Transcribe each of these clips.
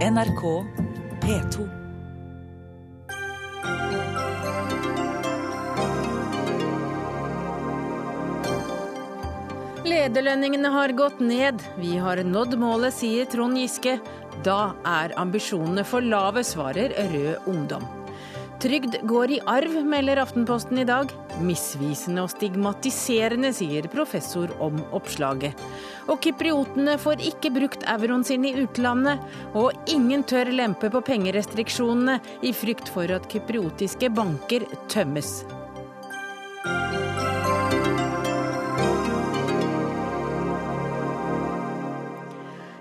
NRK P2. Lederlønningene har gått ned. Vi har nådd målet, sier Trond Giske. Da er ambisjonene for lave, svarer Rød Ungdom. Trygd går i arv, melder Aftenposten i dag. Misvisende og stigmatiserende, sier professor om oppslaget. Og kypriotene får ikke brukt euroen sin i utlandet. Og ingen tør lempe på pengerestriksjonene i frykt for at kypriotiske banker tømmes.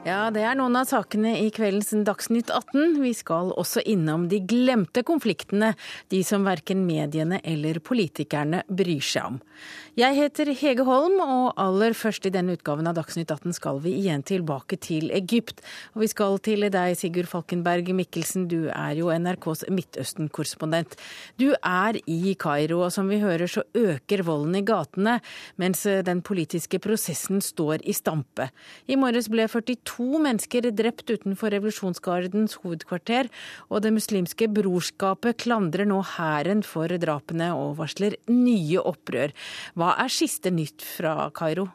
Ja, det er noen av sakene i kveldens Dagsnytt 18. Vi skal også innom de glemte konfliktene, de som verken mediene eller politikerne bryr seg om. Jeg heter Hege Holm, og aller først i denne utgaven av Dagsnytt 18 skal vi igjen tilbake til Egypt. Og vi skal til deg, Sigurd Falkenberg Mikkelsen, du er jo NRKs Midtøsten-korrespondent. Du er i Kairo, og som vi hører så øker volden i gatene, mens den politiske prosessen står i stampe. I morges ble 42 mennesker drept utenfor revolusjonsgardens hovedkvarter, og Det muslimske brorskapet klandrer nå hæren for drapene og varsler nye opprør. Hva er siste nytt fra Kairo?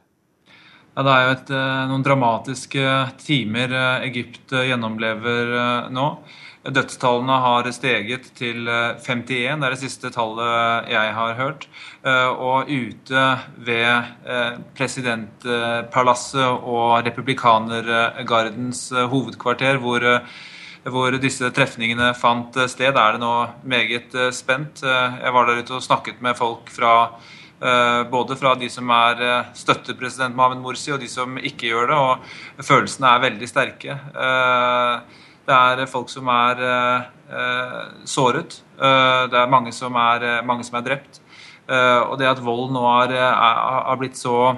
Ja, det er jo et, noen dramatiske timer Egypt gjennomlever nå. Dødstallene har steget til 51, det er det siste tallet jeg har hørt. Og ute ved presidentpalasset og republikanergardens hovedkvarter, hvor hvor disse trefningene fant sted, er det nå meget spent. Jeg var der ute og snakket med folk fra både fra de som er støtter president Mohamed Morsi, og de som ikke gjør det. Og følelsene er veldig sterke. Det er folk som er såret. Det er mange som er, mange som er drept. Og det at vold nå har, blitt så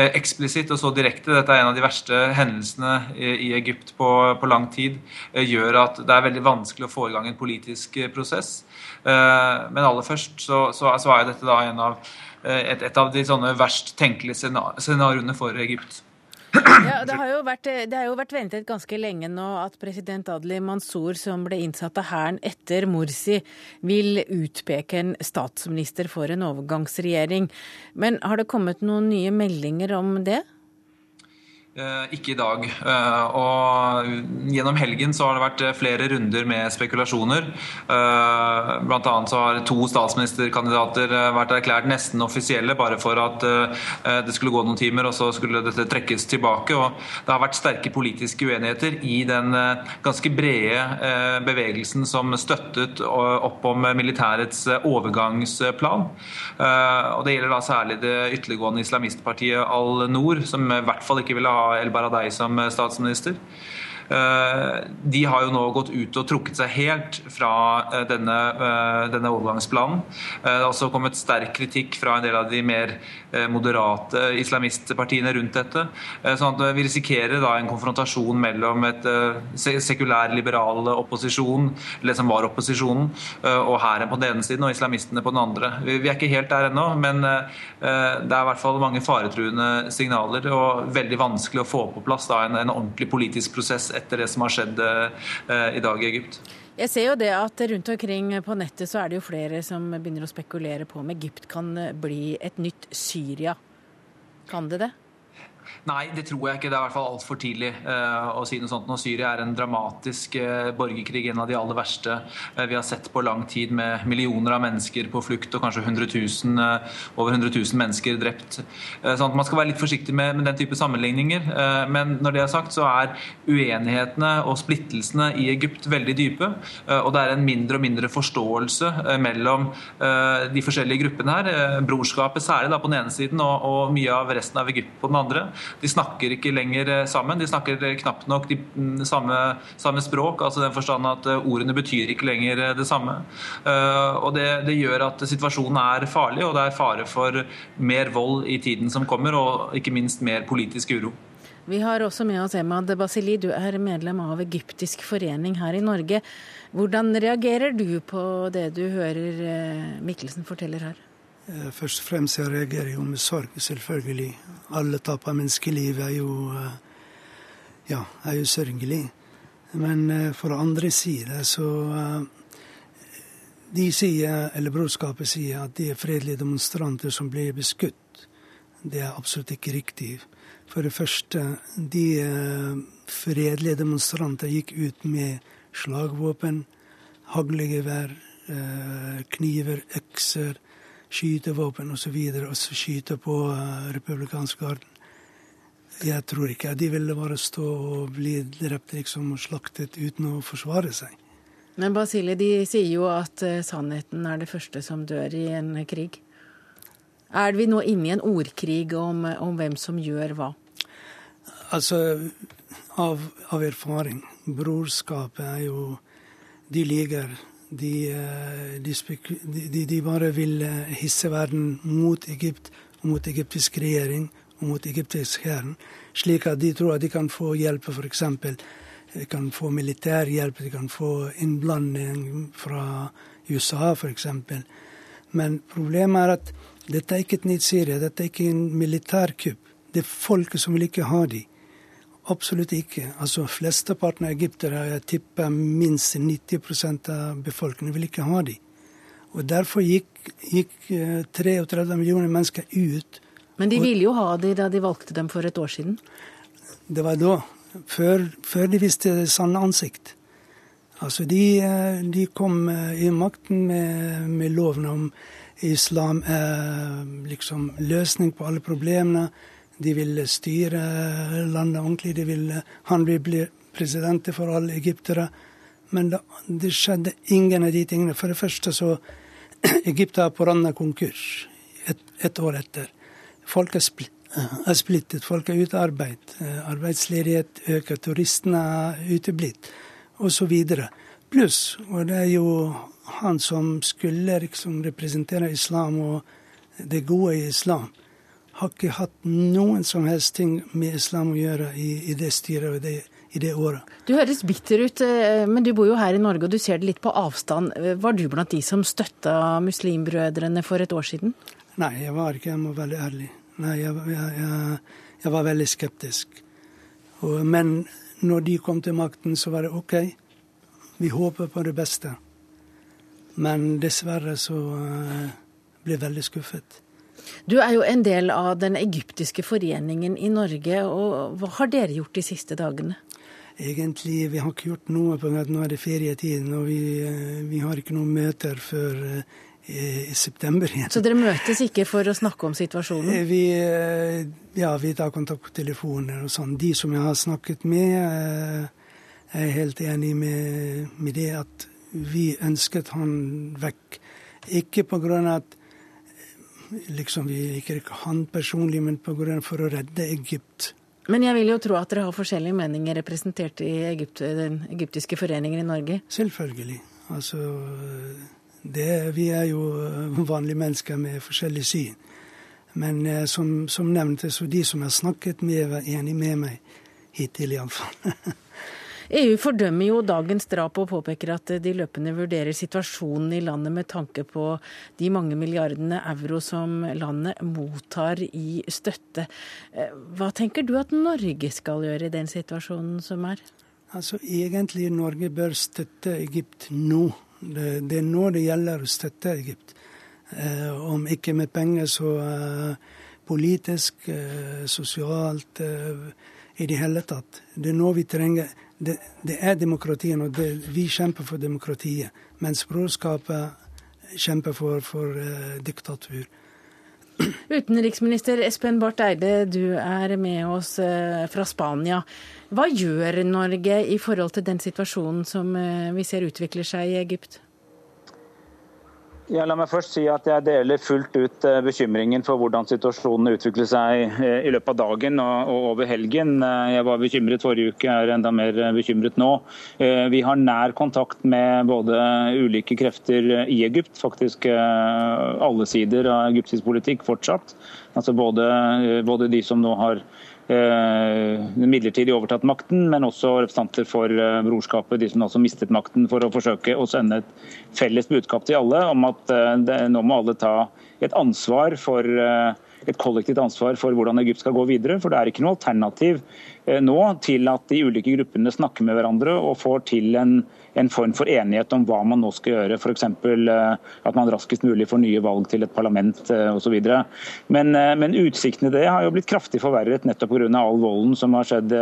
eksplisitt og så direkte, dette er en av de verste hendelsene i Egypt på, på, lang tid, gjør at det er veldig vanskelig å få i gang en politisk prosess. Men aller først så, så, så er dette da av, et, et av de sånne verst tenkelige scenarioene for Egypt. Ja, det har, jo vært, har jo vært ventet ganske lenge nå at president Adli Mansour, som ble innsatt av hæren etter Morsi, vil utpeke en statsminister for en overgangsregjering. Men har det kommet noen nye meldinger om det? Ikke i dag. Og gjennom helgen så har det vært flere runder med spekulasjoner. Annet så har to statsministerkandidater vært erklært nesten offisielle bare for at det skulle gå noen timer, og så skulle dette trekkes tilbake. Og det har vært sterke politiske uenigheter i den ganske brede bevegelsen som støttet opp om militærets overgangsplan. Og det gjelder da særlig det ytterliggående islamistpartiet Al-Noor, som i hvert fall ikke ville ha El Baradei som statsminister. De har jo nå gått ut og trukket seg helt fra denne, denne overgangsplanen. Det har også kommet sterk kritikk fra en del av de mer moderate islamistpartiene rundt dette. Sånn at vi risikerer da en konfrontasjon mellom et sekulær, liberal opposisjon, eller som var opposisjonen, og hæren på den ene siden og islamistene på den andre. Vi er ikke helt der ennå, men det er i hvert fall mange faretruende signaler og veldig vanskelig å få på plass da, en, en ordentlig politisk prosess etter det som har skjedd i dag i Egypt. Jeg ser jo det at rundt omkring på nettet så er det jo flere som begynner å spekulere på om Egypt kan bli et nytt Syria. Kan det det? Nei, det tror jeg ikke. Det er i hvert fall altfor tidlig uh, å si noe sånt. Nå Syria er en dramatisk uh, borgerkrig, en av de aller verste uh, vi har sett på lang tid, med millioner av mennesker på flukt og kanskje 100 000, over 100 000 mennesker drept. sånn Man skal være litt forsiktig med, med den type sammenligninger. men når det er sagt, så er uenighetene og splittelsene i Egypt veldig dype. og det er en mindre og mindre forståelse mellom de forskjellige gruppene her. brorskapet særlig da på den ene siden, og, og mye av resten av Egypt på den andre. De snakker ikke lenger sammen. De snakker knapt nok de samme, samme språk, altså den forstand at ordene betyr ikke lenger det samme. Og det, det, gjør at situasjonen er farlig, og det er fare for mer vold i tiden som kommer, og ikke minst mer politisk uro. Vi har også med oss Emad Basili, du er medlem av Egyptisk forening her i Norge. Hvordan reagerer du på det du hører Mikkelsen forteller her? Først og fremst jeg reagerer jo med sorg, selvfølgelig. Alle tap av menneskeliv er jo, ja, er jo sørgelig. Men uh, for andre side så De sier, eller brorskapet sier, at de er fredelige demonstranter som blir beskutt. Det er absolutt ikke riktig. For det første, de fredelige demonstranter gikk ut med slagvåpen, haglgevær, kniver, økser, skytevåpen osv. Og så skyte på republikansk garden. Jeg tror ikke de ville bare stå og bli drept liksom, og slaktet uten å forsvare seg. Men Basile, de sier jo at uh, sannheten er det første som dør i en krig. Er vi nå inne i en ordkrig om, om hvem som gjør hva? Altså, av, av, erfaring. Brorskapet er jo De liker. De, eh, de, de, de bare vil eh, hisse verden mot Egypt og mot egyptisk regjering mot egyptisk hær. slik at de tror at de kan få hjelp, f.eks. De kan få militær hjelp, de kan få innblanding fra USA f.eks. Men problemet er at dette er ikke et nytt Syria, dette er ikke en militærkupp. Det er folket som vil ikke ha de. Absolutt ikke. Altså Flesteparten av egyptere, jeg tipper minst 90% av befolkningen, vil ikke ha dem. Og Derfor gikk, gikk 33 eh, millioner mennesker ut men de ville jo ha dem da de valgte dem for et år siden? Det var da. Før, før de visste sanne ansikt. Altså, de, de kom eh, i makten med, med loven om islam er liksom løsning på alle problemene. De vil styre landet ordentlig. De ville, han vil bli president for alle egyptere. Men da, det skjedde ingen av de tingene. For det første så Egypt er på randen av konkurs et, et år etter. Folk er, splittet, folk er ute av arbeid. Arbeidsledighet øker, turistene er uteblitt, osv. Pluss, og det er jo han som skulle liksom representere islam og det gode i islam, har ikke hatt noen som helst ting med islam å gjøre i, i det styret og det, i det året. Du høres bitter ut, eh, men du bor jo her i Norge og du ser det litt på avstand. Var du blant de som støtta muslimbrødrene for et år siden? Nei, jeg var ikke, jeg må være ærlig. Nei, jeg, jeg, jeg, jeg var veldig skeptisk. Og, men når de kom til makten, så var det OK. Vi håper på det beste. Men dessverre så uh, ble jeg veldig skuffet. Du er jo en del av den egyptiske foreningen i Norge. og Hva har dere gjort de siste dagene? Egentlig, Vi har ikke gjort noe, på at nå er det ferietiden. Og vi, uh, vi har ikke noen møter før uh, i september igjen. Så dere møtes ikke for å snakke om situasjonen? Eh, vi, eh, ja, vi tar kontakt på telefoner og sånn. De som jeg har snakket med, eh, er helt enig med, med det at vi ønsket han vekk. Ikke på grunn av at liksom, vi ikke han personlig, men på grunn for å redde Egypt. Men jeg vil jo tro at dere har forskjellige meninger representert i Egypt, den egyptiske foreningen i Norge? Selvfølgelig. Altså det, vi er jo vanlige mennesker med forskjellig syn. Men eh, som, som nevnt, så de som har snakket med, var enig med meg. Hittil, iallfall. EU fordømmer jo dagens drap og påpeker at de løpende vurderer situasjonen i landet med tanke på de mange milliardene euro som landet mottar i støtte. Eh, hva tenker du at Norge skal gjøre i den situasjonen som er? Altså Egentlig Norge bør støtte Egypt nå. Det, det, er nå det gjelder å støtte Egypt. Eh, om ikke med penger, så eh, politisk, eh, sosialt, eh, i det hele tatt. Det er nå vi trenger Det, det er demokratiet, og det, vi kjemper for demokratiet. Mens brorskapet kjemper for, for uh, diktatur. Utenriksminister Espen Barth Eide, du er med oss eh, fra Spania. Hva gjør Norge i forhold til den situasjonen som eh, vi ser utvikler seg i Egypt? Ja, la meg først si at Jeg deler fullt ut eh, bekymringen for hvordan situasjonen utvikler seg i løpet av dagen og over helgen. Jeg var bekymret forrige uke, er enda mer bekymret nå. Vi har nær kontakt med både ulike krefter i Egypt, faktisk alle sider av egyptisk politikk fortsatt. Altså både, både de som nå har Eh, midlertidig overtatt makten, men også representanter for eh, brorskapet, de som altså mistet makten, for å forsøke å sende et felles budskap til alle om at eh, nå må alle ta et ansvar for et kollektivt ansvar for hvordan Egypt skal gå videre. For det er ikke noe alternativ eh, nå til at de ulike gruppene snakker med hverandre og får til en, en form for enighet om hva man nå skal gjøre. F.eks. at man raskest mulig får nye valg til et parlament osv. Men, men utsiktene det har jo blitt kraftig forverret nettopp pga. all volden som har skjedd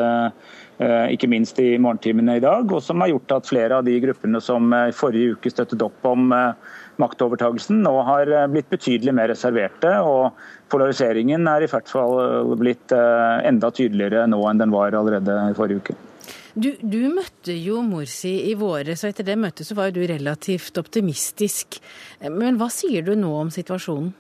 Eh, ikke minst i morgentimene i dag, og som har gjort at flere av de gruppene som i eh, forrige uke støttet opp om eh, maktovertagelsen, nå har blitt betydelig mer reserverte. og Polariseringen er i hvert fall blitt enda tydeligere nå enn den var allerede i forrige uke. Du, du, møtte jo Morsi i våres, og etter det møtet så var du relativt optimistisk. Men hva sier du nå om situasjonen?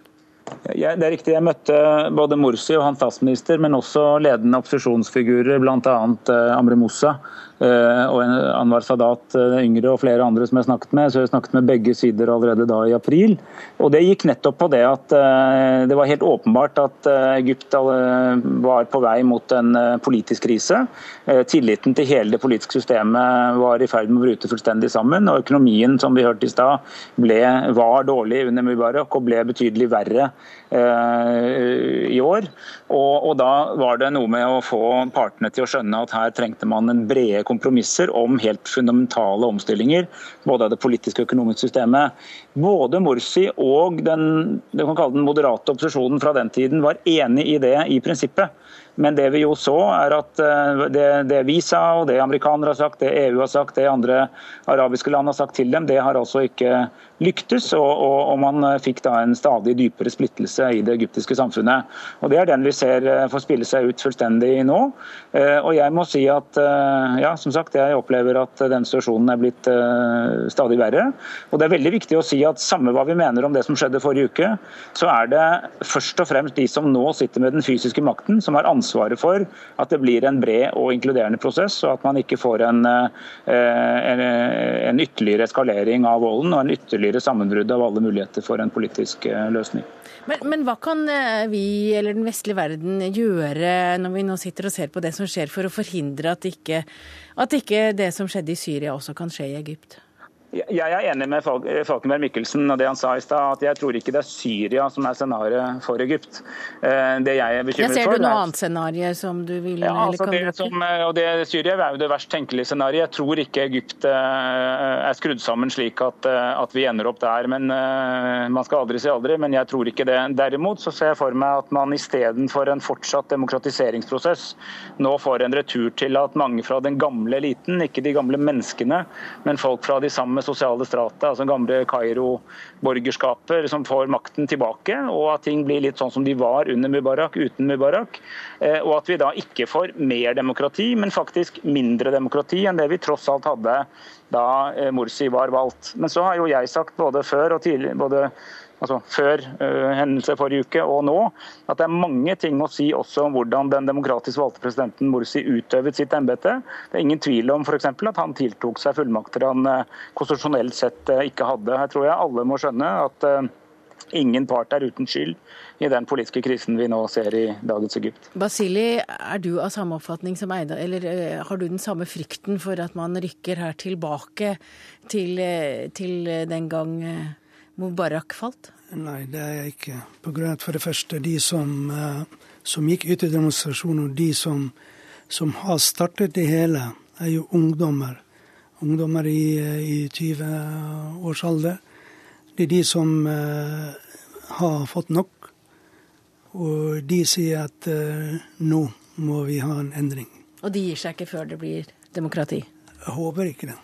Ja, det er riktig. Jeg møtte både Morsi og hans statsminister, men også ledende opposisjonsfigurer, bl.a. Eh, Amre Moussa Eh, og Anwar Sadat eh, yngre og flere andre som jeg snakket med. Så jeg snakket med begge sider allerede da i april. Og Det gikk nettopp på det at eh, det var helt åpenbart at Egypt var på vei mot en politisk krise. Tilliten til hele det politiske systemet var i ferd med å bryte fullstendig sammen. Og økonomien som vi hørte i stad, var dårlig under Mubarak og ble betydelig verre i år. Og, og da var det noe med å få partene til å skjønne at her trengte man en brede kompromisser om helt fundamentale omstillinger, både av det politiske og økonomiske systemet. Både Morsi og den, den moderate opposisjonen fra den tiden var enig i det i prinsippet. Men det vi jo så, er at eh, det, det, vi sa, og det amerikanere har sagt, det EU har sagt, det andre arabiske land har sagt til dem, det har altså ikke lyktes. Og, og, og man fikk da en stadig dypere splittelse i det egyptiske samfunnet. Og Det er den vi ser eh, får spille seg ut fullstendig nå. Eh, og jeg må si at ja, som sagt, jeg opplever at den situasjonen er blitt stadig verre. Og det er veldig viktig å si at samme hva vi mener om det som skjedde forrige uke, så er det først og fremst de som nå sitter med den fysiske makten, som har ansvaret for at det blir en bred og inkluderende prosess, og at man ikke får en, eh, en, en ytterligere eskalering av volden og en ytterligere sammenbrudd av alle muligheter for en politisk eh, løsning. Men, men, hva kan eh, vi eller den vestlige verden gjøre når vi nå sitter og ser på det som skjer, for å forhindre at ikke, at ikke det som skjedde i Syria også kan skje i Egypt? Jeg er enig med Falkenberg Mikkelsen og det han sa i stad, at jeg tror ikke det er Syria som er scenarioet for Egypt. Eh, det jeg er bekymret for... Ser du noe annet scenario som du vil ja, altså det som, eh, og det, Syria er jo det verst tenkelige scenarioet. Jeg tror ikke Egypt eh, er skrudd sammen slik at, at, vi ender opp der. men Man skal aldri si aldri, men jeg tror ikke det. Derimot så ser jeg for meg at man istedenfor en fortsatt demokratiseringsprosess, nå får en retur til at mange fra den gamle eliten, ikke de gamle menneskene, men folk fra de samme sosiale strata, altså gamle Kairo-borgerskaper, som får makten tilbake, og at ting blir litt sånn som de var under Mubarak, uten Mubarak. Eh, og at vi da ikke får mer demokrati, men faktisk mindre demokrati enn det vi tross alt hadde da eh, Morsi var valgt. Men så har jo jeg sagt både før og tidligere både altså før uh, hendelse forrige uke og nå, at det er mange ting å si også om hvordan den demokratisk valgte presidenten Morsi utøvet sitt embete. Det er ingen tvil om f.eks. at han tiltok seg fullmakter han uh, konstitusjonelt sett uh, ikke hadde. Her tror jeg alle må skjønne at ingen part er uten skyld i den politiske krisen vi nå ser i dagens Egypt. Basili, er du av samme oppfatning som Eida, eller har du den samme frykten for at man rykker her tilbake til, til den gang Mubarak falt? Nei, det er jeg ikke. På grunn av for det første de som, uh, som gikk ut i demonstrasjoner, de som, som, har startet det hele, er jo ungdommer. Ungdommer i, i 20 års alder. Det er de som uh, har fått nok. Og de sier at uh, nå må vi ha en endring. Og de gir seg ikke før det blir demokrati? Jeg håper ikke det.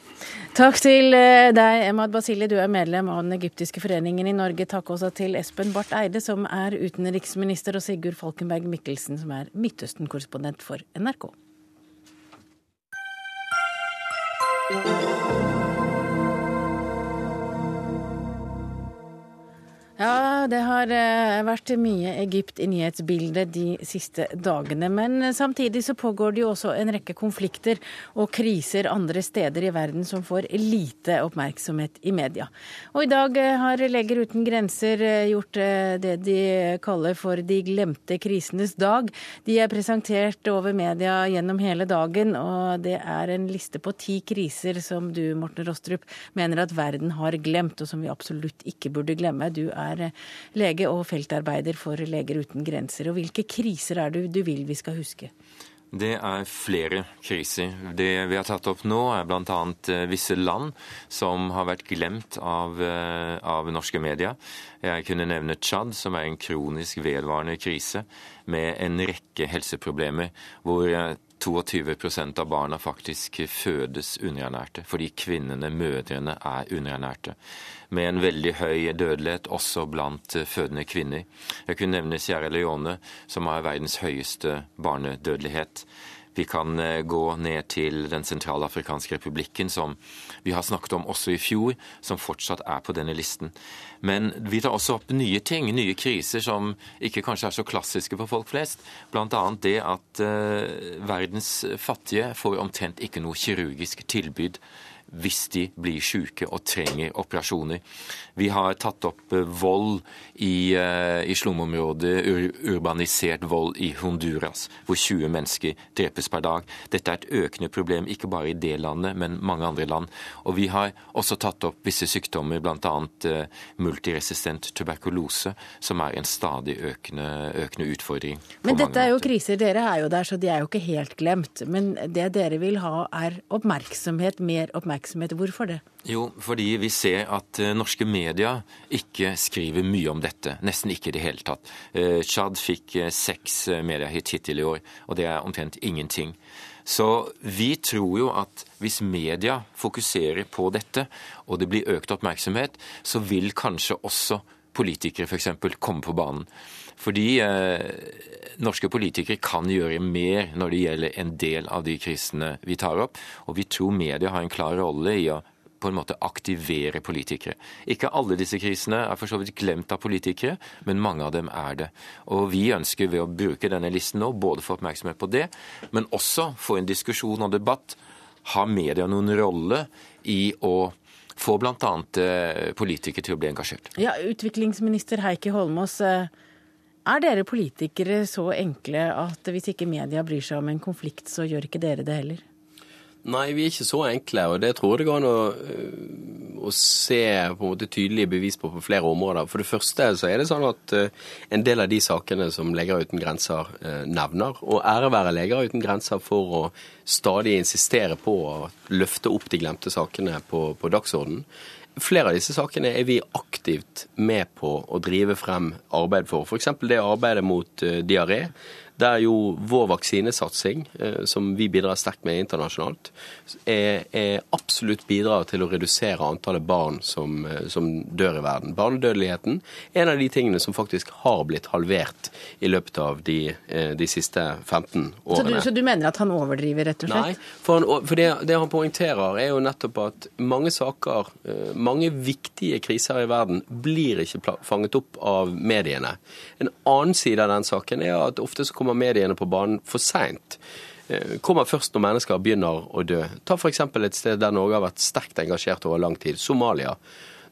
Takk til eh, deg, Emad Basili. Du er medlem av den egyptiske foreningen i Norge. Takk også til Espen Barth Eide, som er utenriksminister, og Sigurd Falkenberg Mikkelsen, som er Midtøsten-korrespondent for NRK. Ja, det har eh, vært mye Egypt i nyhetsbildet de siste dagene. Men samtidig så pågår det jo også en rekke konflikter og kriser andre steder i verden som får lite oppmerksomhet i media. Og i dag eh, har Leger uten grenser eh, gjort det de kaller for de glemte krisenes dag. De er presentert over media gjennom hele dagen, og det er en liste på ti kriser som du, Morten Rostrup, mener at verden har glemt, og som vi absolutt ikke burde glemme. Du er er lege og feltarbeider for Leger uten grenser. Og hvilke kriser er det du vil vi skal huske? Det er flere kriser. Det vi har tatt opp nå, er bl.a. Eh, visse land som har vært glemt av, eh, av norske medier. Jeg kunne nevne Tsjad, som er en kronisk vedvarende krise med en rekke helseproblemer, hvor 22% av barna faktisk fødes underernærte, fordi kvinnene, mødrene, er underernærte. Med en veldig høy dødelighet også blant fødende kvinner. Jeg kunne nevne Sierra Leone, som har verdens høyeste barnedødelighet. Vi kan eh, gå ned til Den sentralafrikanske republikken, som vi har snakket om også i fjor, som fortsatt er på denne listen. Men vi tar også opp nye ting, nye kriser som ikke kanskje er så klassiske for folk flest. Bl.a. det at uh, verdens fattige får omtrent ikke noe kirurgisk tilbud hvis de blir syke og trenger operasjoner. Vi har tatt opp eh, vold i, uh, i slumområdet, ur urbanisert vold i Honduras, hvor 20 mennesker drepes per dag. Dette er et økende problem, ikke bare i det landet, men mange andre land. Og vi har også tatt opp visse sykdommer, bl.a. Uh, multiresistent tuberkulose, som er en stadig økende, økende utfordring. Men dette er jo kriser, dere er jo der, så de er jo ikke helt glemt. Men det dere vil ha er oppmerksomhet, mer oppmerksomhet. Hvorfor det? Jo, fordi vi ser at uh, norske media ikke skriver mye om dette. Nesten ikke i det hele tatt. Uh, Tsjad fikk uh, seks mediehit hittil i år, og det er omtrent ingenting. Så vi tror jo at hvis media fokuserer på dette, og det blir økt oppmerksomhet, så vil kanskje også politikere f.eks. komme på banen. Fordi eh, norske politikere kan gjøre mer når det gjelder en del av de krisene vi tar opp. Og vi tror media har en klar rolle i å på en måte aktivere politikere. Ikke alle disse krisene er for så vidt glemt av politikere, men mange av dem er det. Og vi ønsker ved å bruke denne listen nå både få oppmerksomhet på det, men også få en diskusjon og debatt. Har media noen rolle i å få bl.a. Eh, politikere til å bli engasjert? Ja, Utviklingsminister Heikki Holmås. Eh, er dere politikere så enkle at hvis ikke media bryr seg om en konflikt, så gjør ikke dere det heller? Nei, vi er ikke så enkle, og det tror jeg det går an å, øh, å, se på en måte tydelige bevis på på flere områder. For det første så er det sånn at øh, en del av de sakene som Leger uten grenser øh, nevner, og ære være Leger uten grenser for å stadig insistere på å løfte opp de glemte sakene på, på dagsordenen, Flere av disse sakene er vi aktivt med på å drive frem arbeid for. F.eks. det arbeidet mot uh, diaré der jo vår vaksinesatsing, eh, som vi bidrar sterkt med internasjonalt, er, er absolutt bidrar til å redusere antallet barn som, eh, som, dør i verden. Barnedødeligheten er en av de tingene som faktisk har blitt halvert i løpet av de, eh, de siste 15 årene. Så du, så du, mener at han overdriver, rett og slett? Nei, for, han, for det, det, han poengterer er jo nettopp at mange saker, mange viktige kriser i verden, blir ikke fanget opp av mediene. En annen side av den saken er at ofte så kommer kommer mediene på banen for seint. Eh, kommer først når mennesker begynner å dø. Ta f.eks. et sted der Norge har vært sterkt engasjert over lang tid, Somalia.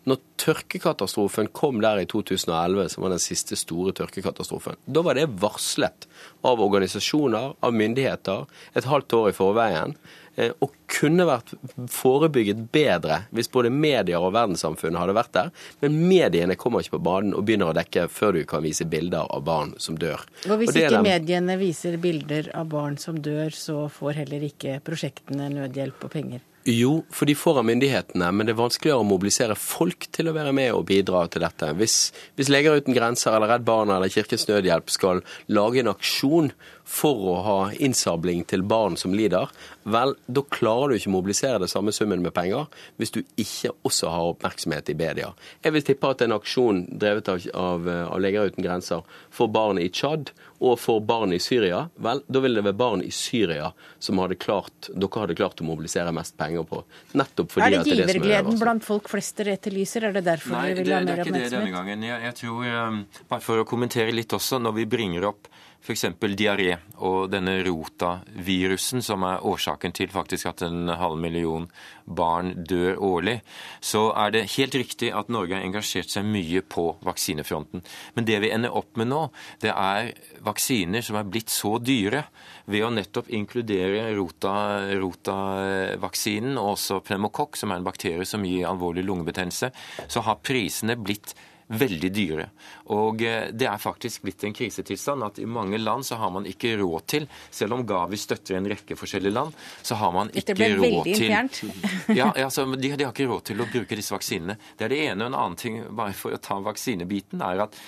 Når tørkekatastrofen kom der i 2011, som var den siste store tørkekatastrofen, da var det varslet av organisasjoner, av myndigheter, et halvt år i forveien. Eh, og kunne vært forebygget bedre hvis både medier og verdenssamfunnet hadde vært der. Men mediene kommer ikke på banen og begynner å dekke før du kan vise bilder av barn som dør. Og hvis og ikke den... mediene viser bilder av barn som dør, så får heller ikke prosjektene nødhjelp og penger? Jo, for de får av myndighetene, men det er vanskeligere å mobilisere folk til å være med og bidra til dette. Hvis, hvis Leger uten grenser eller Redd Barna eller Kirkens Nødhjelp skal lage en aksjon for å ha innsabling til barn som lider, vel, da klarer du ikke å mobilisere det samme summen med penger hvis du ikke også har oppmerksomhet i media. Jeg vil tippe at en aksjon drevet av, av, av Leger uten grenser for barn i Tsjad og for barn i Syria, vel, da ville det være barn i Syria som hadde klart, dere hadde klart å mobilisere mest penger på. Nettopp fordi er det givergleden blant folk flest dere etterlyser? Er det derfor Nei, dere vil ha mer oppmerksomhet? Nei, det er ikke det denne gangen. Jeg, jeg tror, um, bare for å kommentere litt også, når vi bringer opp f.eks. diaré og denne rotavirusen, som er årsaken til faktisk at en halv million barn dør årlig, så er det helt riktig at Norge har engasjert seg mye på vaksinefronten. Men det vi ender opp med nå, det er vaksiner som er blitt så dyre ved å nettopp inkludere rotavaksinen rota og også pneumokokk, som er en bakterie som gir alvorlig lungebetennelse, så har prisene blitt veldig dyre. Og eh, det er faktisk blitt en krisetilstand at i mange land så har man ikke råd til, selv om Gavi støtter en rekke forskjellige land, så har man ikke råd til ja, altså, de, de, har ikke råd til å bruke disse vaksinene. Det er det ene. Og en annen ting, bare for å ta vaksinebiten, er at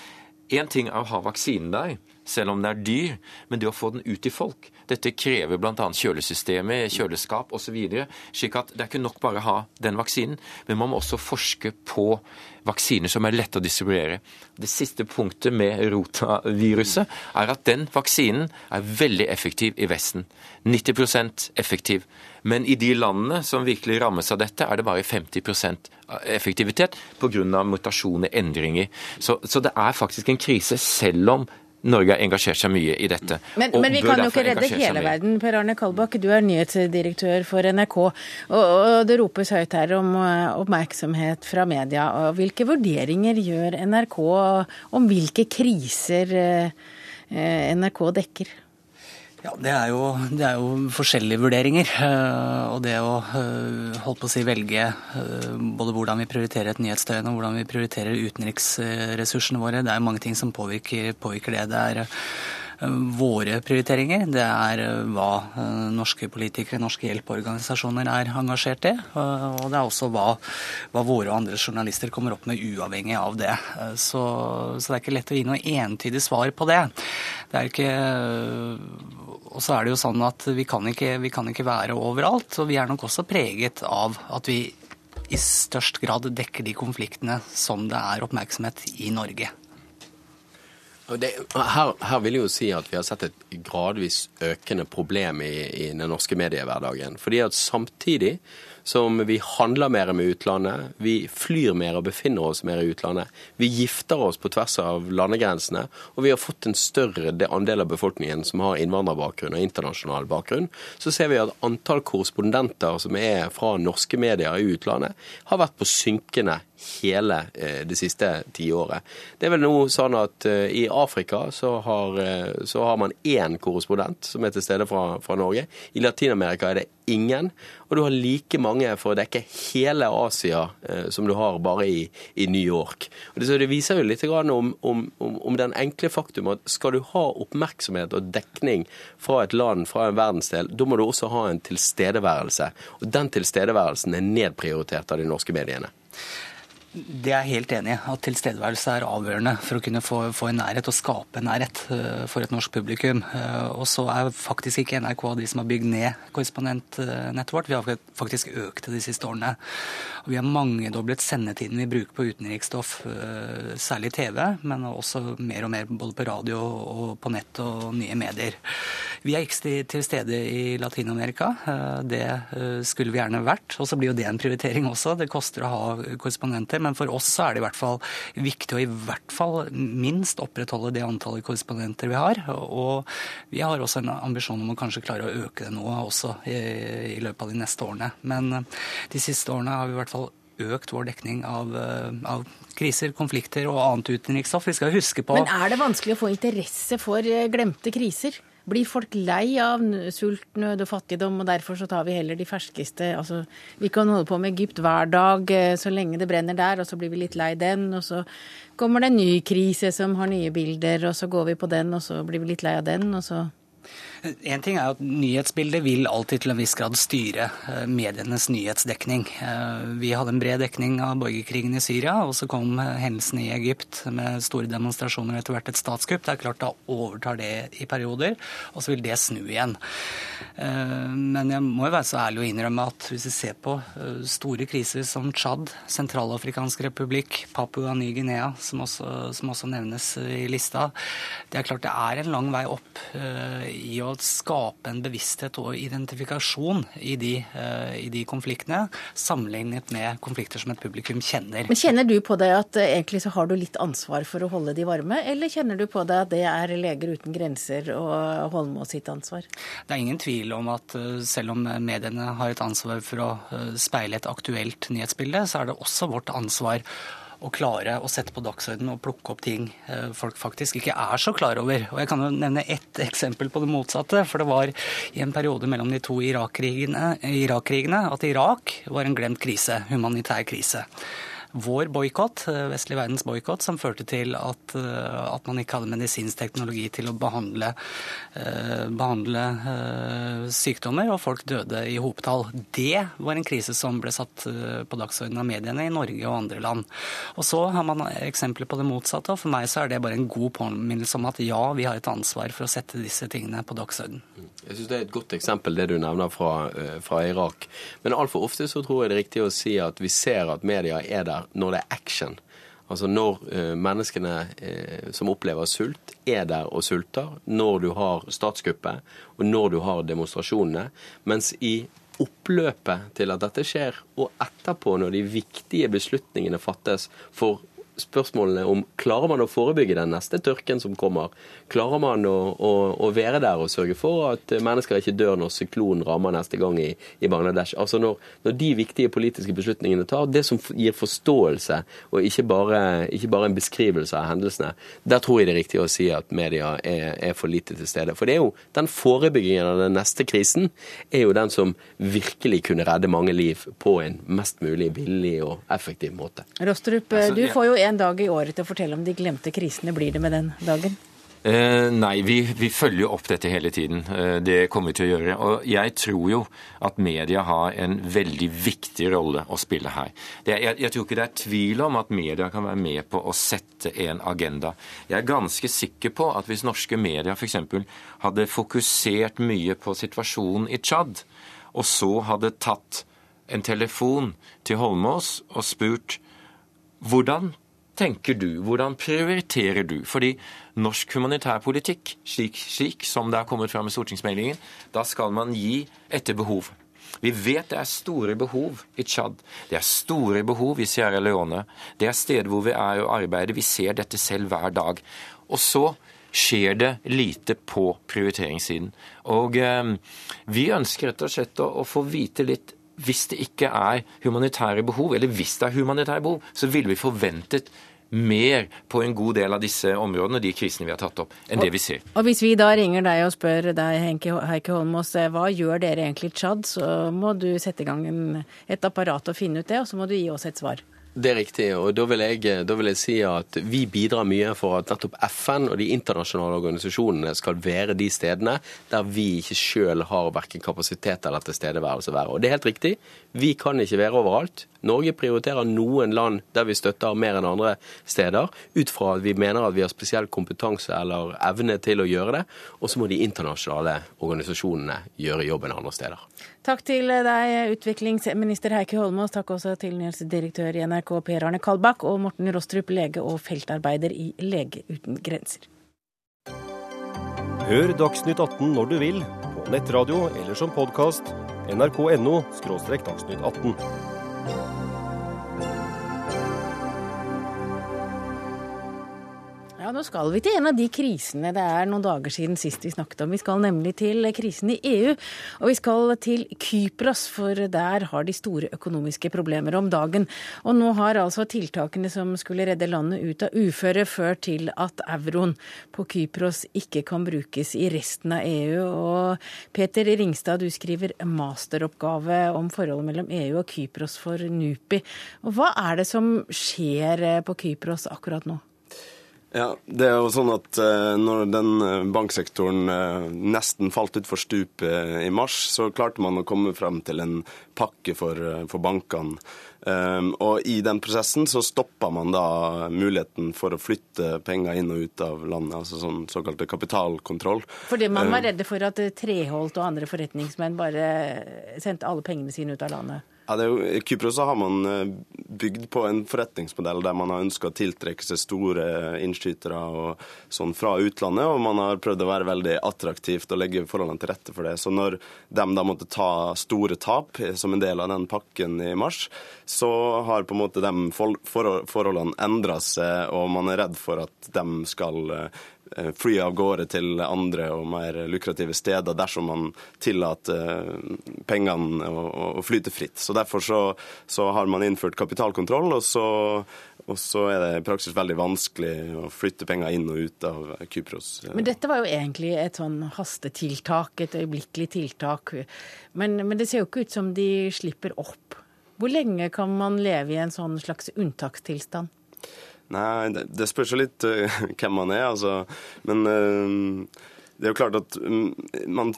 én ting er å ha vaksinen der, selv om den er dyr, men det å få den ut til folk Dette krever bl.a. kjølesystemet, kjøleskap osv. Slik at det er ikke nok bare å ha den vaksinen, men man må også forske på vaksiner som er lette å distribuere. Det siste punktet med rotaviruset er at den vaksinen er veldig effektiv i Vesten. 90% effektiv. Men i de landene som virkelig rammes av dette, er det bare 50% effektivitet pga. mutasjoner, endringer. Så, så det er faktisk en krise, selv om Norge har engasjert seg mye i dette. Men, men vi kan jo ikke redde hele verden. Per Arne Kalbakk, du er nyhetsdirektør for NRK. Og, og det ropes høyt her om eh, oppmerksomhet fra media. Og hvilke vurderinger gjør NRK om hvilke kriser eh, eh, NRK dekker? Ja, det er, jo, det er, jo, forskjellige vurderinger. Eh, og det å holdt holde på å si velge eh, både hvordan vi prioriterer et nyhetsdøgn og hvordan vi prioriterer utenriksressursene våre, det er mange ting som påvirker, påvirker det. Det er våre prioriteringer. Det er hva norske politikere, norske hjelpeorganisasjoner er engasjert i. Og det er også hva, hva våre og andre journalister kommer opp med uavhengig av det. Så, så det er ikke lett å gi noe entydig svar på det. Det er ikke og så er det jo sånn at vi kan, ikke, vi kan ikke være overalt. Og vi er nok også preget av at vi i størst grad dekker de konfliktene som det er oppmerksomhet i Norge. Det, her, her, vil jeg jo si at vi har sett et gradvis økende problem i, i den norske mediehverdagen. Fordi at samtidig som vi handler mer med utlandet, vi flyr mer og befinner oss mer i utlandet. Vi gifter oss på tvers av landegrensene, og vi har fått en større andel av befolkningen som har innvandrerbakgrunn og internasjonal bakgrunn. Så ser vi at antall korrespondenter som er fra norske medier i utlandet, har vært på synkende hele eh, det siste tiåret. Det er vel nå sånn at eh, i Afrika så har, eh, så har man én korrespondent som er til stede fra, fra Norge. I Latin-Amerika er det ingen. Og du har like mange for å dekke hele Asia som du har bare i, i New York. Det, det, viser jo litt om, om, om, den enkle faktum at skal du ha oppmerksomhet og dekning fra et land, fra en verdensdel, da må du også ha en tilstedeværelse. Og den tilstedeværelsen er nedprioritert av de norske mediene. Det er jeg helt enig i. At tilstedeværelse er avgjørende for å kunne få, få en nærhet og skape en nærhet uh, for et norsk publikum. Uh, og så er faktisk ikke NRK de som har bygd ned korrespondentnettet vårt. Vi har faktisk økt det de siste årene. Og vi har mangedoblet sendetiden vi bruker på utenriksstoff, særlig TV, men også mer og mer både på radio og på nett og nye medier. Vi er ikke til stede i Latin-Amerika. Det skulle vi gjerne vært. Og så blir jo det en prioritering også. Det koster å ha korrespondenter men for oss er det i hvert fall viktig å i hvert fall minst opprettholde det antallet korrespondenter vi har. Og vi har også en ambisjon om å kanskje klare å øke det nå også i, i løpet av de neste årene. Men eh, de siste årene har vi i hvert fall økt vår dekning av, eh, av, kriser, konflikter og annet utenriksstoff. Vi skal huske på Men er det vanskelig å få interesse for eh, glemte kriser? Blir folk lei av sult, nød og fattigdom, og derfor så tar vi heller de ferskeste altså, Vi kan holde på med Egypt hver dag eh, så lenge det brenner der, og så blir vi litt lei den. Og så kommer det en ny krise som har nye bilder, og så går vi på den, og så blir vi litt lei av den, og så en ting er at Nyhetsbildet vil alltid til en viss grad styre eh, medienes nyhetsdekning. Eh, vi hadde en bred dekning av borgerkrigen i Syria, og så kom hendelsene i Egypt med store demonstrasjoner og etter hvert et statskupp. Det er klart Da overtar det i perioder, og så vil det snu igjen. Men jeg må jo være så ærlig å innrømme at hvis vi ser på store kriser som Tsjad, Sentralafrikansk republikk, Papua Ny-Guinea, som, som, også nevnes i lista, det er klart det er en lang vei opp i å skape en bevissthet og identifikasjon i de, eh, i de, konfliktene, sammenlignet med konflikter som et publikum kjenner. Men Kjenner du på deg at eh, egentlig så har du litt ansvar for å holde de varme, eller kjenner du på deg at det er Leger uten grenser og Holmås sitt ansvar? Det er ingen tvil om at eh, selv om mediene har et ansvar for å speile et aktuelt nyhetsbilde, så er det også vårt ansvar å klare å sette på dagsordenen og plukke opp ting eh, folk faktisk ikke er så klar over. Og Jeg kan jo nevne ett eksempel på det motsatte. For det var i en periode mellom de to Irak-krigene Irak at Irak var en glemt krise, humanitær krise. Vår boikott, vestlig verdens boikott, som førte til at, at, man ikke hadde medisinsk teknologi til å behandle, behandle sykdommer, og folk døde i hopetall. Det var en krise som ble satt på dagsordenen av mediene i Norge og andre land. Og så har man eksempler på det motsatte, og for meg så er det bare en god påminnelse om at ja, vi har et ansvar for å sette disse tingene på dagsordenen. Jeg synes Det er et godt eksempel det du nevner fra, eh, fra Irak. Men altfor ofte så tror jeg det er riktig å si at vi ser at media er der når det er action. Altså når uh, menneskene uh, som opplever sult, er der og sulter. Når du har statskuppet, og når du har demonstrasjonene. Mens i oppløpet til at dette skjer, og etterpå når de viktige beslutningene fattes for spørsmålene om klarer man å forebygge den neste tørken som kommer? Klarer man å, å, å, være der og sørge for at mennesker ikke dør når syklonen rammer neste gang i, i Bangladesh? Altså når, når, de viktige politiske beslutningene tar, det som gir forståelse, og ikke bare, ikke bare, en beskrivelse av hendelsene, der tror jeg det er riktig å si at media er, er for lite til stede. For det er jo den forebyggingen av den neste krisen er jo den som virkelig kunne redde mange liv på en mest mulig billig og effektiv måte. Rostrup, altså, du får jo en dag i året til å fortelle om de glemte krisene. Blir det med den dagen? Eh, nei, vi, vi, følger opp dette hele tiden. Eh, det kommer vi til å gjøre. Og jeg tror jo at media har en veldig viktig rolle å spille her. Det, jeg, jeg, tror ikke det er tvil om at media kan være med på å sette en agenda. Jeg er ganske sikker på at hvis norske medier f.eks. hadde fokusert mye på situasjonen i Tsjad, og så hadde tatt en telefon til Holmås og spurt hvordan tenker du? Hvordan prioriterer du? Fordi norsk humanitærpolitikk, slik, slik som det er kommet fram i stortingsmeldingen, da skal man gi etter behov. Vi vet det er store behov i Tsjad. Det er store behov i Sierra Leone. Det er steder hvor vi er og arbeider. Vi ser dette selv hver dag. Og så skjer det lite på prioriteringssiden. Og eh, vi ønsker rett og slett å, å få vite litt hvis det ikke er humanitære behov, eller hvis det er humanitære behov, så ville vi forventet mer på en god del av disse områdene, de krisene vi har tatt opp, enn det vi ser. Og Hvis vi da ringer deg og spør deg, Heike Holmås, eh, hva gjør dere egentlig i Tsjad, så må du sette i gang en, et apparat og finne ut det, og så må du gi oss et svar. Det er riktig. og da vil, jeg, da vil, jeg, si at vi bidrar mye for at nettopp FN og de internasjonale organisasjonene skal være de stedene der vi ikke sjøl har verken kapasitet eller tilstedeværelse å være. Og det er helt riktig. Vi kan ikke være overalt. Norge prioriterer noen land der vi støtter mer enn andre steder, ut fra at vi mener at vi har spesiell kompetanse eller evne til å gjøre det. Og så må de internasjonale organisasjonene gjøre jobben andre steder. Takk til deg, utviklingsminister Heikki Holmås. Takk også til nyhetsdirektør i NRK Per Arne Kalbakk og Morten Rostrup, lege og feltarbeider i Lege uten grenser. Hør Dagsnytt 18 når du vil, på nettradio eller som podkast. nrk.no – dagsnytt 18. Ja, Nå skal vi til en av de krisene det er noen dager siden sist vi snakket om. Vi skal nemlig til krisen i EU, og vi skal til Kypros, for der har de store økonomiske problemer om dagen. Og nå har altså tiltakene som skulle redde landet ut av uføre, ført til at euroen på Kypros ikke kan brukes i resten av EU. Og Peter Ringstad, du skriver masteroppgave om forholdet mellom EU og Kypros for NUPI. Og hva er det som skjer på Kypros akkurat nå? Ja, det er jo sånn at uh, når den eh, banksektoren uh, nesten falt utfor stupet i mars, så klarte man å komme frem til en pakke for, for bankene. Um, og i den prosessen så stoppa man da muligheten for å flytte penger inn og ut av landet, altså sånn såkalt kapitalkontroll. Fordi man var redde for at Treholt og andre forretningsmenn bare sendte alle pengene sine ut av landet? Ja, jo, I Kypros har man eh, bygd på en forretningsmodell der man har ønska å tiltrekke seg store innskytere og sånn fra utlandet, og man har prøvd å være veldig attraktivt og legge forholdene til rette for det. Så når de da måtte ta store tap som en del av den pakken i mars, så har på en måte de forholdene endra seg, og man er redd for at de skal eh, Eh, fly av gårde til andre og mer lukrative steder dersom man tillater eh, pengene å, flyte fritt. Så Derfor så, så har man innført kapitalkontroll, og så, og så, er det i praksis veldig vanskelig å flytte penger inn og ut av Kypros. Men dette var jo egentlig et sånn hastetiltak, et øyeblikkelig tiltak. Men, men det ser jo ikke ut som de slipper opp Hvor lenge kan man leve i en sånn slags unntakstilstand? Nei, det, det spørs jo litt uh, hvem man er, altså. Men uh, det er jo klart at um, Man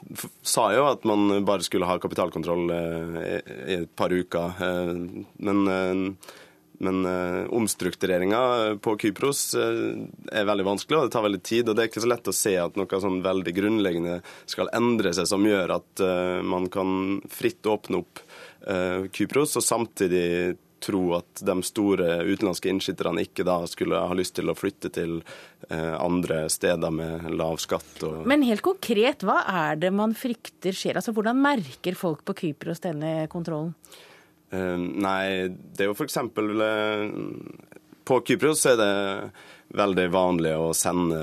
sa jo at man bare skulle ha kapitalkontroll uh, i, et par uker. men men omstruktureringa på Kypros er veldig vanskelig, og det tar veldig tid. Og det er ikke så lett å se at noe sånn veldig grunnleggende skal endre seg som gjør at man kan fritt åpne opp Kypros, og samtidig tro at de store utenlandske innskytterne ikke da skulle ha lyst til å flytte til andre steder med lav skatt. Og... Men helt konkret, hva er det man frykter skjer? Altså, Hvordan merker folk på Kypros denne kontrollen? Uh, nei, det er jo f.eks. Eh, på Kypros er det veldig vanlig å sende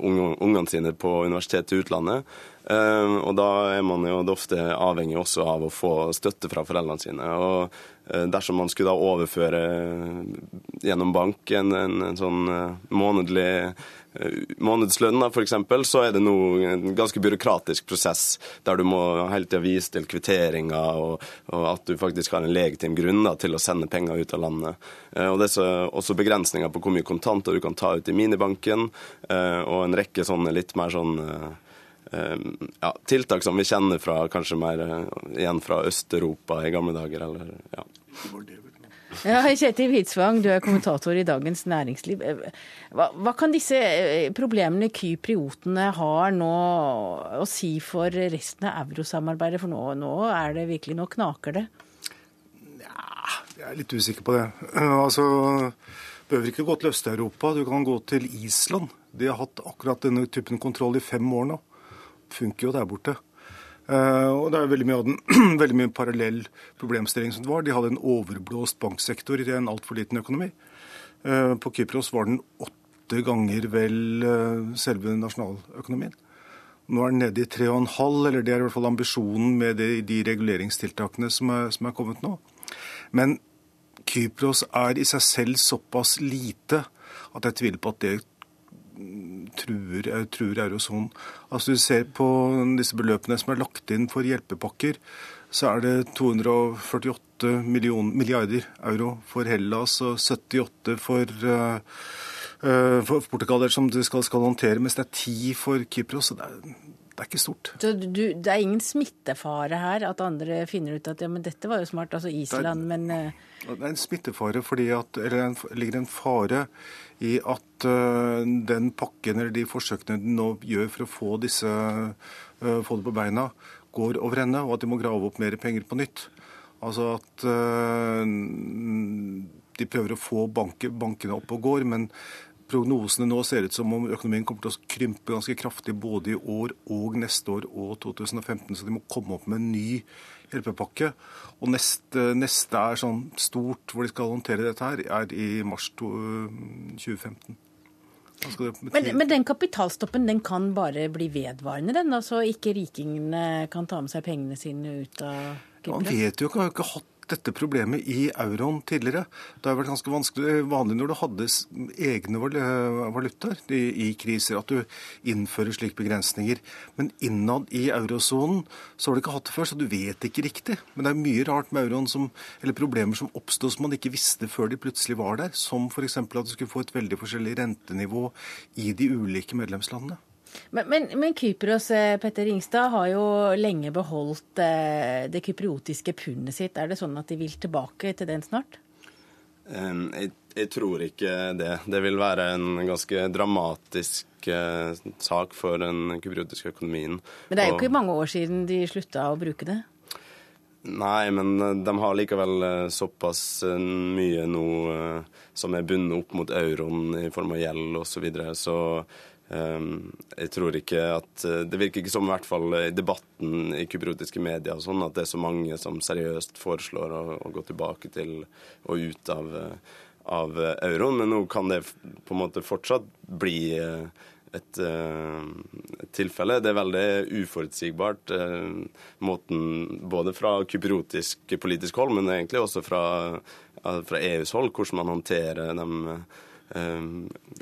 ungene sine på universitet til utlandet. Og da er man jo ofte avhengig også av å få støtte fra foreldrene sine. Og dersom man skulle da overføre gjennom banken en, en sånn månedlig Eh, månedslønn, f.eks., så er det nå en ganske byråkratisk prosess der du må hele tida vise til kvitteringer og, og, at du faktisk har en legitim grunn da, til å sende penger ut av landet. Eh, og Det er også begrensninger på hvor mye kontanter du kan ta ut i minibanken, eh, og en rekke sånne litt mer sånn ja, tiltak som vi kjenner fra kanskje mer igjen fra Øst-Europa i gamle dager. eller ja. Ja, Kjetil Hvitsvang, du er kommentator i Dagens Næringsliv. Hva, hva, kan disse eh, problemene kypriotene har nå å si for resten av eurosamarbeidet? For nå, nå er det virkelig, nå knaker det. Nja, jeg er litt usikker på det. Altså, behøver ikke gå til Øst-Europa, du kan gå til Island. De har hatt akkurat denne typen kontroll i fem år nå. Funker jo der borte. Uh, og det er veldig mye, den, veldig mye parallell problemstilling som det var. De hadde en overblåst banksektor i en altfor liten økonomi. Uh, på Kypros var den åtte ganger vel uh, selve nasjonaløkonomien. Nå er den nede i tre og en halv, eller det er i hvert fall ambisjonen med de, de reguleringstiltakene som er, som er kommet nå. Men Kypros er i seg selv såpass lite at jeg tviler på at det truer, truer eurosonen. Altså, du ser på disse beløpene som er lagt inn for hjelpepakker, så er det 248 million, milliarder euro for Hellas og 78 for, uh, for Portugal, som du skal, skal, håndtere, mens det er 10 for Kypros. så det er, det er ikke stort. Så du, Det er ingen smittefare her? At andre finner ut at ja, men dette var jo smart, altså Island, det er, men Det er en smittefare fordi at Eller det ligger en fare i at uh, den pakken eller de forsøkene de nå gjør for å få disse uh, få det på beina, går over ende, og at de må grave opp mer penger på nytt. Altså at uh, de prøver å få banke, bankene opp og går, men prognosene nå ser ut som om økonomien kommer til å krympe ganske kraftig både i år og neste år og 2015, så de må komme opp med en ny hjelpepakke. Og neste, neste er sånn stort hvor de skal håndtere dette her, er i mars 2015. Men, men, den kapitalstoppen den kan bare bli vedvarende, den? Altså ikke rikingene kan ta med seg pengene sine ut av Kypros? Man vet jo ikke, har jo ikke hatt dette problemet i euroen tidligere. Det har vært ganske vanskelig, vanlig når du hadde egne valutaer i, kriser, at du innfører slike begrensninger. Men innad i eurosonen så har du ikke hatt det før, så du vet ikke riktig. Men det er mye rart med euroen som, eller problemer som oppstod som man ikke visste før de plutselig var der. Som f.eks. at du skulle få et veldig forskjellig rentenivå i de ulike medlemslandene. Men, men, men, Kypros eh, Petter Ringstad, har jo lenge beholdt eh, det kypriotiske pundet sitt. Er det sånn at de vil tilbake til den snart? Jeg, jeg, tror ikke det. Det vil være en ganske dramatisk uh, sak for den kypriotiske økonomien. Men det er jo ikke mange år siden de slutta å bruke det? Nei, men de har likevel såpass mye nå som er bundet opp mot euroen i form av gjeld osv. Så, videre. så jeg tror ikke at eh, Det virker ikke som i hvert fall i debatten i kypriotiske medier sånn at det er så mange som seriøst foreslår å, å gå tilbake til og ut av, eh, av, euroen. Men nå kan det på en måte fortsatt bli eh, et, et tilfelle. Det er veldig uforutsigbart, måten både fra kypriotisk politisk hold, men egentlig også fra, fra EUs hold, hvordan man håndterer dem Eh,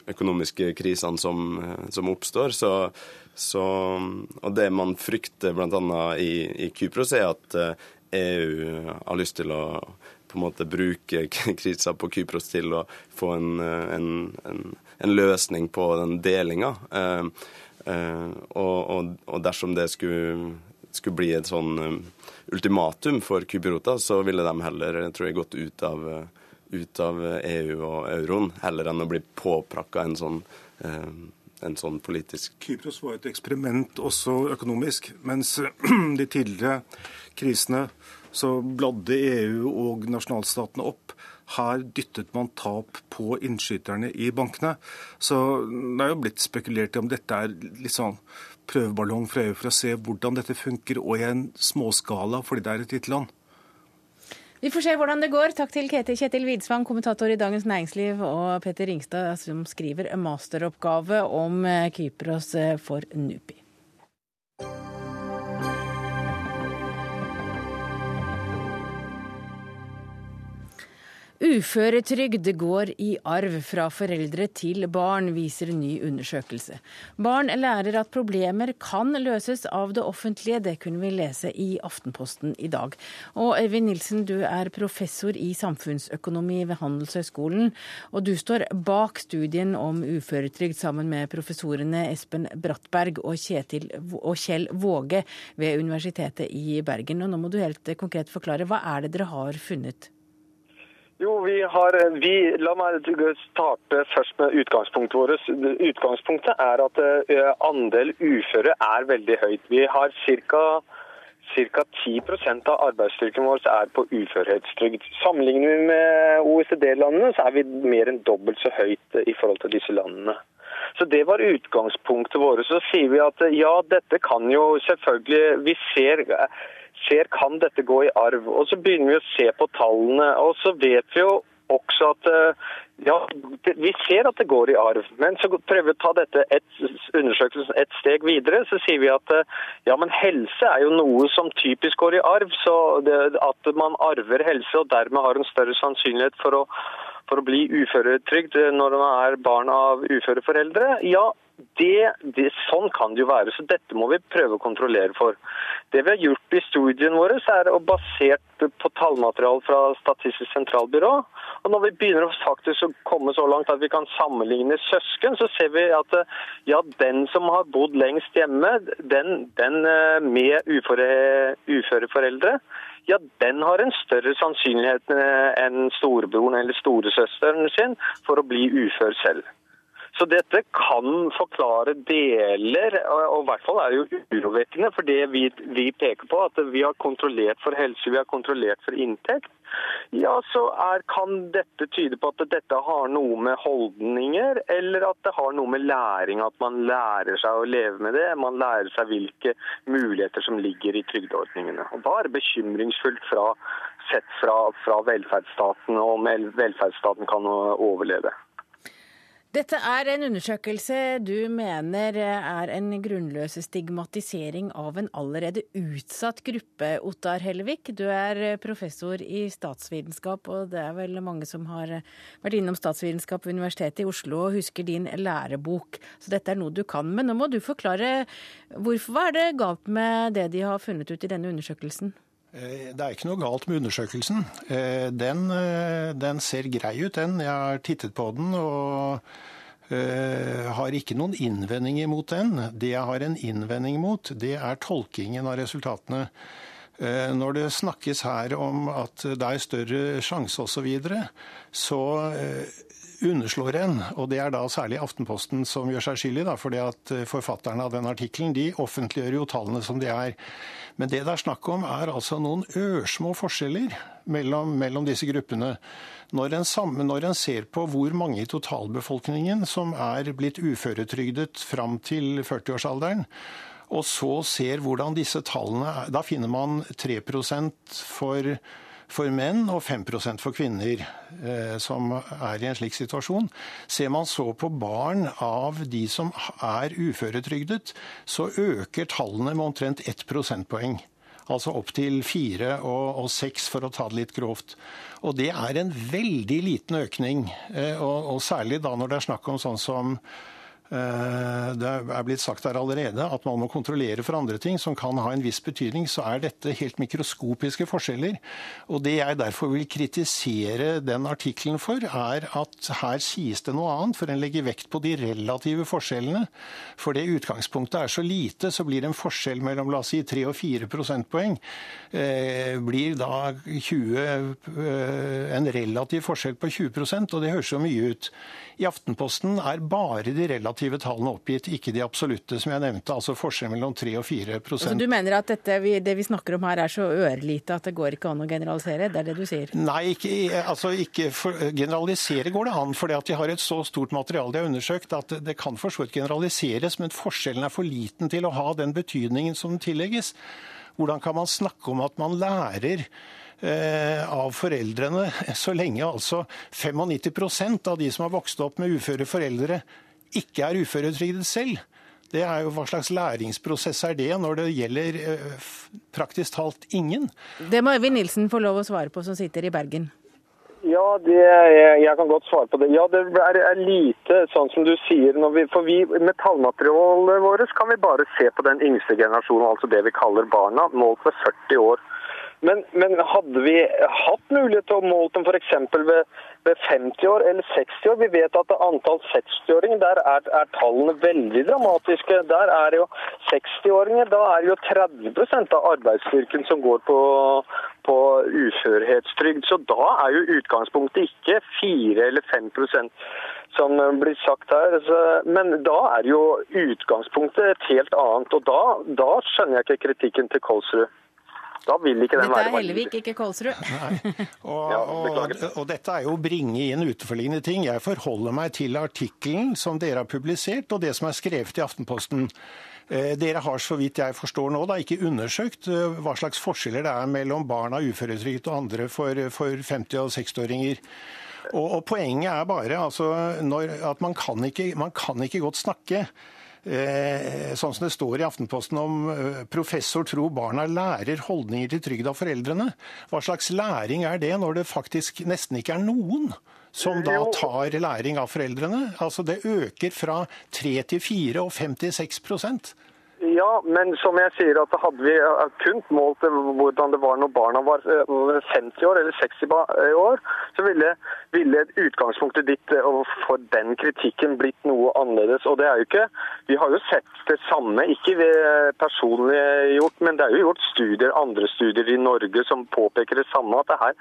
økonomiske krisene som, eh, som oppstår. Så, så, og det man frykter bl.a. I, i Kypros, er at EU har lyst til å på en måte bruke krisa på Kypros til å få en, en, en, en løsning på den delinga. Eh, eh, og, og, og, dersom det skulle, skulle bli et sånn um, ultimatum for Kyprota, så ville de heller jeg, gått ut av, ut av EU og euroen, heller enn å bli påprakka en sånn eh, en sånn politisk Kypros var et eksperiment også økonomisk. Mens de tidligere krisene så bladde EU og nasjonalstatene opp. Her dyttet man tap på innskyterne i bankene. Så det er jo blitt spekulert i om dette er litt sånn prøveballong fra EU for å se hvordan dette funker, og i en småskala fordi det er et lite land. Vi får se hvordan det går. Takk til Kjetil Widsvang, kommentator i Dagens Næringsliv, og Peter Ringstad, som skriver masteroppgave om eh, Kypros eh, for NUPI. Uføretrygd går i arv fra foreldre til barn, viser ny undersøkelse. Barn lærer at problemer kan løses av det offentlige, det kunne vi lese i Aftenposten i dag. Og Øyvind Nilsen, du er professor i samfunnsøkonomi ved Handelshøyskolen, og du står bak studien om uføretrygd sammen med professorene Espen Brattberg og, Kjetil, og Kjell Våge ved Universitetet i Bergen. Og nå må du helt konkret forklare, hva er det dere har funnet? Jo, vi har, vi, La meg starte først med utgangspunktet vårt. Utgangspunktet er at eh, andel uføre er veldig høyt. Vi har ca. Ca. 10% av arbeidsstyrken vår er på uførhetstrygd. Sammenligner vi med OECD-landene, så er vi mer enn dobbelt så høyt i forhold til disse landene. Så Det var utgangspunktet vårt. Så sier vi at ja, dette kan jo selvfølgelig Vi ser ser kan dette gå i arv. Og Så begynner vi å se på tallene. og Så vet vi jo også at eh, ja, vi ser at det går i arv. Men så prøver vi å ta dette et, undersøkelsen et steg videre. Så sier vi at eh, ja, men helse er jo noe som typisk går i arv. Så det, at man arver helse og dermed har en større sannsynlighet for å, for å bli uføretrygd når man er barn av uføre foreldre, ja, det, det, sånn kan det jo være, så dette må vi prøve å kontrollere for. Det vi har gjort i studien vår, er basert på tallmateriale fra Statistisk sentralbyrå. Og Når vi begynner å komme så langt at vi kan sammenligne søsken, så ser vi at ja, den som har bodd lengst hjemme, den, den eh, med uføre, uføre foreldre, ja, den har en større sannsynlighet eh, enn storebroren eller storesøsteren sin for å bli ufør selv. Så dette kan forklare deler, og i hvert fall er det jo urovekkende. For det vi, vi, peker på, at vi har kontrollert for helse, vi har kontrollert for inntekt. Ja, så er, kan dette tyde på at dette har noe med holdninger, eller at det har noe med læring. At man lærer seg å leve med det. Man lærer seg hvilke muligheter som ligger i trygdeordningene. Og Da er det bekymringsfullt fra, sett fra, fra velferdsstaten, om velferdsstaten kan overleve. Dette er en undersøkelse du mener er en grunnløs stigmatisering av en allerede utsatt gruppe, Ottar Hellevik. Du er professor i statsvitenskap, og det er vel mange som har vært innom statsvitenskap ved Universitetet i Oslo og husker din lærebok. Så dette er noe du kan. Men nå må du forklare hvorfor hva er det galt med det de har funnet ut i denne undersøkelsen? Eh, det er ikke noe galt med undersøkelsen. Eh, den, eh, den, ser grei ut, den. Jeg har tittet på den og har ikke noen innvendinger mot den. Det jeg har en innvending mot, det er tolkingen av resultatene. Når det snakkes her om at det er større sjanse osv., så, videre, så underslår en, og det er da særlig Aftenposten som gjør seg skyldig, da, fordi at forfatterne av den artikkelen de offentliggjør jo tallene som de er. Men det det er snakk om, er altså noen ørsmå forskjeller mellom, mellom disse gruppene. Når en, når en, ser på hvor mange i totalbefolkningen som er blitt uføretrygdet fram til 40-årsalderen, og så ser hvordan disse tallene Da finner man 3% for for menn og 5% for kvinner eh, som er i en slik situasjon. Ser man så på barn av de som er uføretrygdet, så øker tallene med omtrent 1 prosentpoeng. Altså opp til fire og seks, for å ta det litt grovt. Og det er en veldig liten økning. Eh, og, og, særlig da når det er snakk om sånn som det er blitt sagt her allerede at man må kontrollere for andre ting som kan ha en viss betydning, så er dette helt mikroskopiske forskjeller. Og det jeg derfor vil kritisere den artikkelen for, er at her sies det noe annet, for en legger vekt på de relative forskjellene. For det utgangspunktet er så lite, så blir en forskjell mellom la oss si 3 og 4 prosentpoeng. Eh, blir da 20, eh, en relativ forskjell på 20% og det høres så mye ut. I Aftenposten er bare de relative tallene oppgitt, ikke de absolutte, som jeg nevnte. Altså forskjell mellom 3 og 4% altså, Du mener at dette, det vi snakker om her er så ørlite at det går ikke an å generalisere? Det er det du sier? Nei, ikke, altså ikke for, generalisere går det an. For de har et så stort materiale de har undersøkt at det kan for så vidt generaliseres, men forskjellen er for liten til å ha den betydningen som den tillegges. Hvordan kan man snakke om at man lærer av foreldrene, så lenge altså 95% av de som har vokst opp med uføre foreldre, ikke er uføretrygdet selv. Det er jo Hva slags læringsprosess er det når det gjelder eh, praktisk talt ingen? Det må Øyvind Nilsen få lov å svare på, som sitter i Bergen. Ja, det, jeg kan godt svare på det. Ja, det er, er lite sånn som du sier. Vi, for vi, Med tallmaterialet vårt kan vi bare se på den yngste generasjonen, altså det vi kaller barna, målt ved 40 år. Men, men, hadde vi hatt mulighet til å måle dem f.eks. Ved, ved 50 år eller 60 år? Vi vet at antall 60-åringer, der er, er, tallene veldig dramatiske. Der er jo 60-åringer, da er jo 30% av arbeidsstyrken som går på, på uførhetstrygd. Så da er jo utgangspunktet ikke 4 eller 5% som blir sagt her. Men da er jo utgangspunktet et helt annet. Og da, da skjønner jeg ikke kritikken til Kolsrud. Da vil ikke den dette være er Hellevik, ikke Kolsrud. Og, og, og, dette er jo å bringe inn utenforliggende ting. Jeg forholder meg til artikkelen som dere har publisert, og det som er skrevet i Aftenposten. Eh, dere har, så vidt jeg forstår nå, da, ikke undersøkt eh, hva slags forskjeller det er mellom barn av uføretrygd og andre for, for 50- og 60-åringer. Og, og, Poenget er bare altså, når, at man kan, ikke, man kan ikke godt snakke sånn som det står i Aftenposten om eh, professor tror barna lærer holdninger til trygd av foreldrene. Hva slags læring er det når det faktisk nesten ikke er noen? som da tar læring av foreldrene. Altså Det øker fra 3 til 4 og 5 til 6 ja, men som jeg sier, at hadde vi kun målt hvordan det var når barna var 50 eh, år eller 60 eh, år, så ville, ville utgangspunktet ditt eh, for den kritikken blitt noe annerledes. Og det er jo ikke Vi har jo sett det samme, ikke personlig gjort, men det er jo gjort studier, andre studier i Norge som påpeker det samme, at det her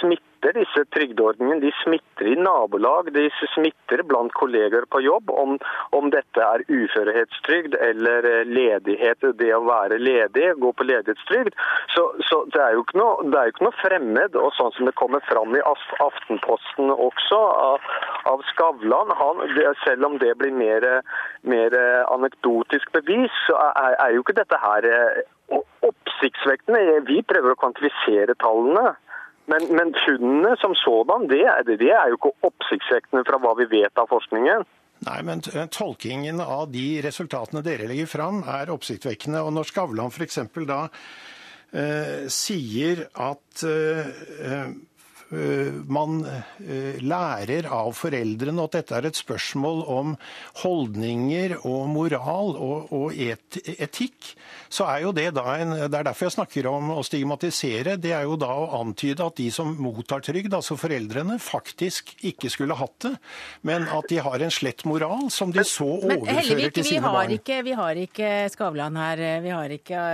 smitter smitter disse trygdeordningene. De smitter i nabolag, de smitter blant kolleger på jobb om, om dette er uførhetstrygd eller eh, ledighet, det å være ledig, gå på ledighetstrygd. Så, så det, er noe, det er jo ikke noe fremmed. Og sånn som det kommer fram i Aftenposten også, av, av Skavlan, han, selv om det blir mer, mer anekdotisk bevis, så er, er jo ikke dette her eh, oppsiktsvekkende. Vi prøver å kvantifisere tallene. Men, men funnene som sådan, det, det er jo ikke oppsiktsvekkende fra hva vi vet av forskningen. Nei, men tolkingen av de resultatene dere legger fram, er oppsiktsvekkende. Og når Skavlan f.eks. da eh, sier at eh, Eh, man eh, lærer av foreldrene at dette er et spørsmål om holdninger og moral og, og et, etikk, så er jo det da en Det er derfor jeg snakker om å stigmatisere. Det er jo da å antyde at de som mottar trygd, altså foreldrene, faktisk ikke skulle hatt det, men at de har en slett moral som de så men, overfører Hellevik, til sine barn. Ikke, vi har ikke Skavlan her. Vi har ikke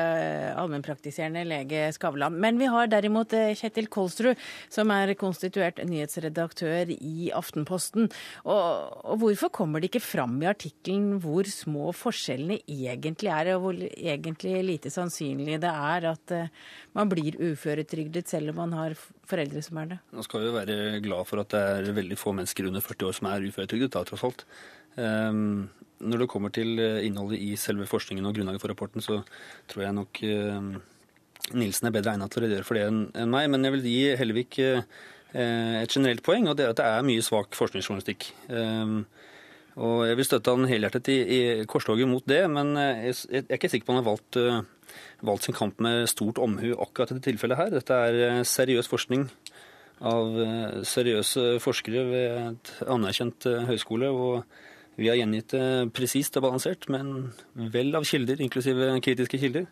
allmennpraktiserende lege Skavlan. Men vi har derimot Kjetil Kolsrud, som er er konstituert nyhetsredaktør i Aftenposten. Og, og hvorfor kommer det ikke fram i artikkelen hvor små forskjellene egentlig er, og hvor egentlig lite sannsynlig det er at uh, man blir uføretrygdet selv om man har foreldre som er det? Nå skal vi være glad for at det er veldig få mennesker under 40 år som er uføretrygdet, da, tross alt. Um, når det kommer til innholdet i selve forskningen og grunnlaget for rapporten, så tror jeg nok uh, Nilsen er bedre egnet til å redegjøre for det enn meg. Men jeg vil gi Hellevik eh, et generelt poeng, og det er at det er mye svak forskningsjournalistikk. Eh, og jeg vil støtte han helhjertet i, i korstoget mot det, men jeg, jeg, er ikke sikker på han har valgt, uh, valgt, sin kamp med stort omhu akkurat i dette tilfellet her. Dette er seriøs forskning av seriøse forskere ved et anerkjent høyskole. og Vi har gjengitt det presist og balansert, men vel av kilder, inklusive kritiske kilder.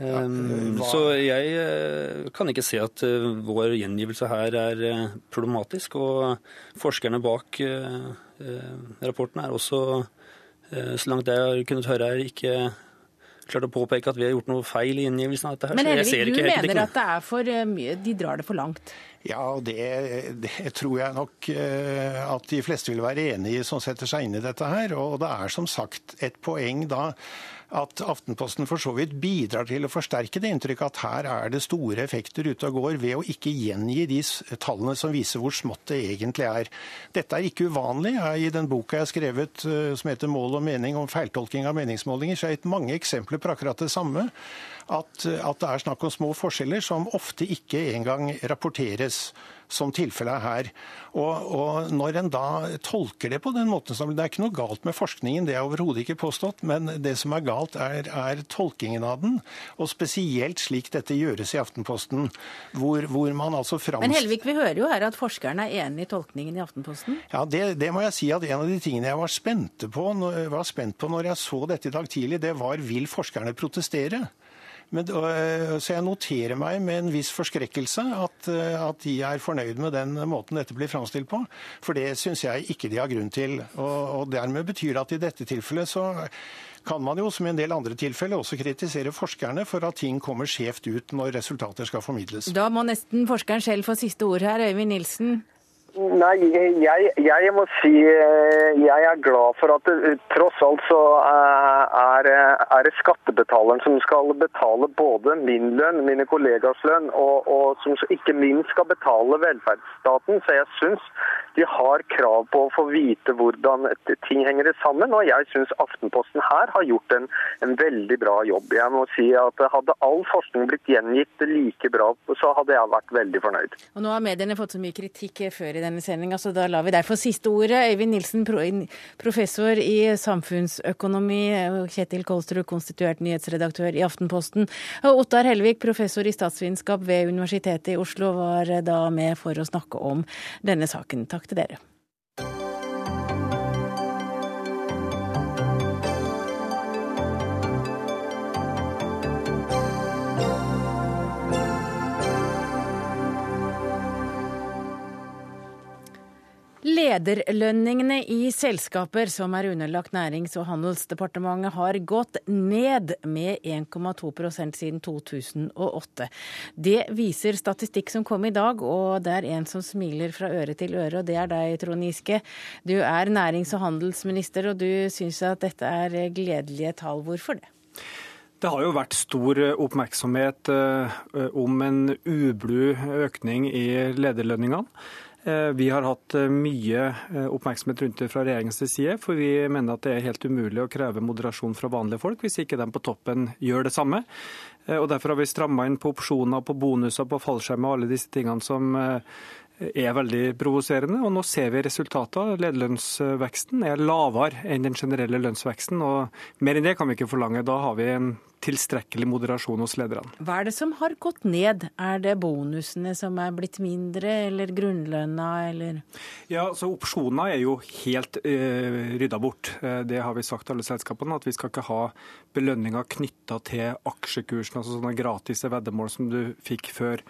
Um, så jeg uh, kan ikke se at uh, vår gjengivelse her er problematisk. Og forskerne bak rapporten er også, så langt jeg har kunnet høre, er ikke klart å påpeke at vi har gjort noe feil i gjengivelsen av dette. her. Men Helvig, du mener at det er for mye, de drar det for langt? Ja, det, det, tror jeg nok at de fleste vil være enig i som setter seg inn i dette her. Og det er som sagt et poeng da at Aftenposten for så vidt bidrar til å forsterke det inntrykket at her er det store effekter ute og går, ved å ikke gjengi de tallene som viser hvor smått det egentlig er. Dette er ikke uvanlig. I den boka jeg har skrevet eh, som heter 'Mål og mening om feiltolking av meningsmålinger', så er det mange eksempler på akkurat det samme. At, at det er snakk om små forskjeller som ofte ikke engang rapporteres som tilfellet er her. Og, og, Når en da tolker det på den måten Det er ikke noe galt med forskningen, det er overhodet ikke påstått. Men det som er galt, er, er, tolkingen av den. Og spesielt slik dette gjøres i Aftenposten. Hvor, hvor man altså framst... Men Helvik, vi hører jo her at forskerne er enig i tolkningen i Aftenposten? Ja, det, det, må jeg si at en av de tingene jeg var spent på, var spent på når jeg så dette i dag tidlig, det var vil forskerne protestere? Men, øh, så jeg noterer meg med en viss forskrekkelse at, øh, at, de er fornøyd med den måten dette blir framstilt på. For det syns jeg ikke de har grunn til. Og, og dermed betyr det at i dette tilfellet så kan man jo, som i en del andre tilfeller, også kritisere forskerne for at ting kommer skjevt ut når resultater skal formidles. Da må nesten forskeren selv få siste ord her, Øyvind Nilsen. Nei, jeg, jeg, må si eh, jeg er glad for at det, tross alt så eh, er, er, det skattebetaleren som skal betale både min lønn, mine kollegas lønn, og, og som ikke minst skal betale velferdsstaten. Så jeg syns de har krav på å få vite hvordan ting henger sammen. Og jeg syns Aftenposten her har gjort en, en, veldig bra jobb. Jeg må si at Hadde all forskning blitt gjengitt like bra, så hadde jeg vært veldig fornøyd. Og Nå har mediene fått så mye kritikk før i denne sendinga, så da lar vi deg få siste ordet. Øyvind Nilsen, professor i samfunnsøkonomi. Kjetil Kolstrup, konstituert nyhetsredaktør i Aftenposten. Og Ottar Helvik, professor i statsvitenskap ved Universitetet i Oslo, var da med for å snakke om denne saken. Takk til dere. Lederlønningene i selskaper som er underlagt Nærings- og handelsdepartementet har gått ned med 1,2% siden 2008. Det viser statistikk som kom i dag, og det er en som smiler fra øre til øre, og det er deg, Trond Giske. Du er nærings- og handelsminister, og du syns at dette er gledelige tall. Hvorfor det? Det har jo vært stor oppmerksomhet eh, om en ublu økning i lederlønningene. Eh, vi har hatt eh, mye eh, oppmerksomhet rundt det fra regjeringens side, for vi mener at det er helt umulig å kreve moderasjon fra vanlige folk hvis ikke de på toppen gjør det samme. Og Derfor har vi stramma inn på opsjoner, på bonuser, på fallskjermer og alle disse tingene som er veldig provoserende. Og nå ser vi resultater. Lederlønnsveksten er lavere enn den generelle lønnsveksten. og Mer enn det kan vi ikke forlange. Da har vi en tilstrekkelig moderasjon hos lederne. Hva er det som har gått ned? Er det bonusene som er blitt mindre, eller grunnlønna, eller Ja, så Opsjoner er jo helt uh, rydda bort. Uh, det har vi sagt alle selskapene, at vi skal ikke ha belønninger knytta til aksjekursen, altså sånne gratis veddemål som du fikk før.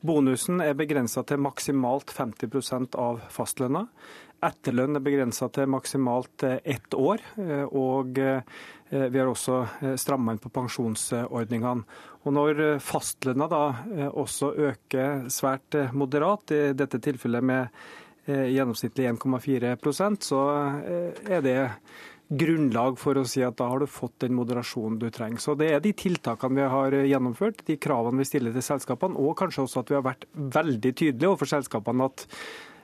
Bonusen er begrensa til maksimalt 50% av fastlønna. Etterlønn er begrensa til maksimalt eh, ett år. og Eh, vi har også eh, stramma inn på pensjonsordningene. Og når eh, fastlønna da også øker svært moderat, i dette tilfellet med gjennomsnittlig 1,4% så er det grunnlag for å si at da har du fått den moderasjonen du trenger. Så Det er de tiltakene vi har gjennomført, de kravene vi stiller til selskapene, og kanskje også at vi har vært veldig tydelige overfor selskapene at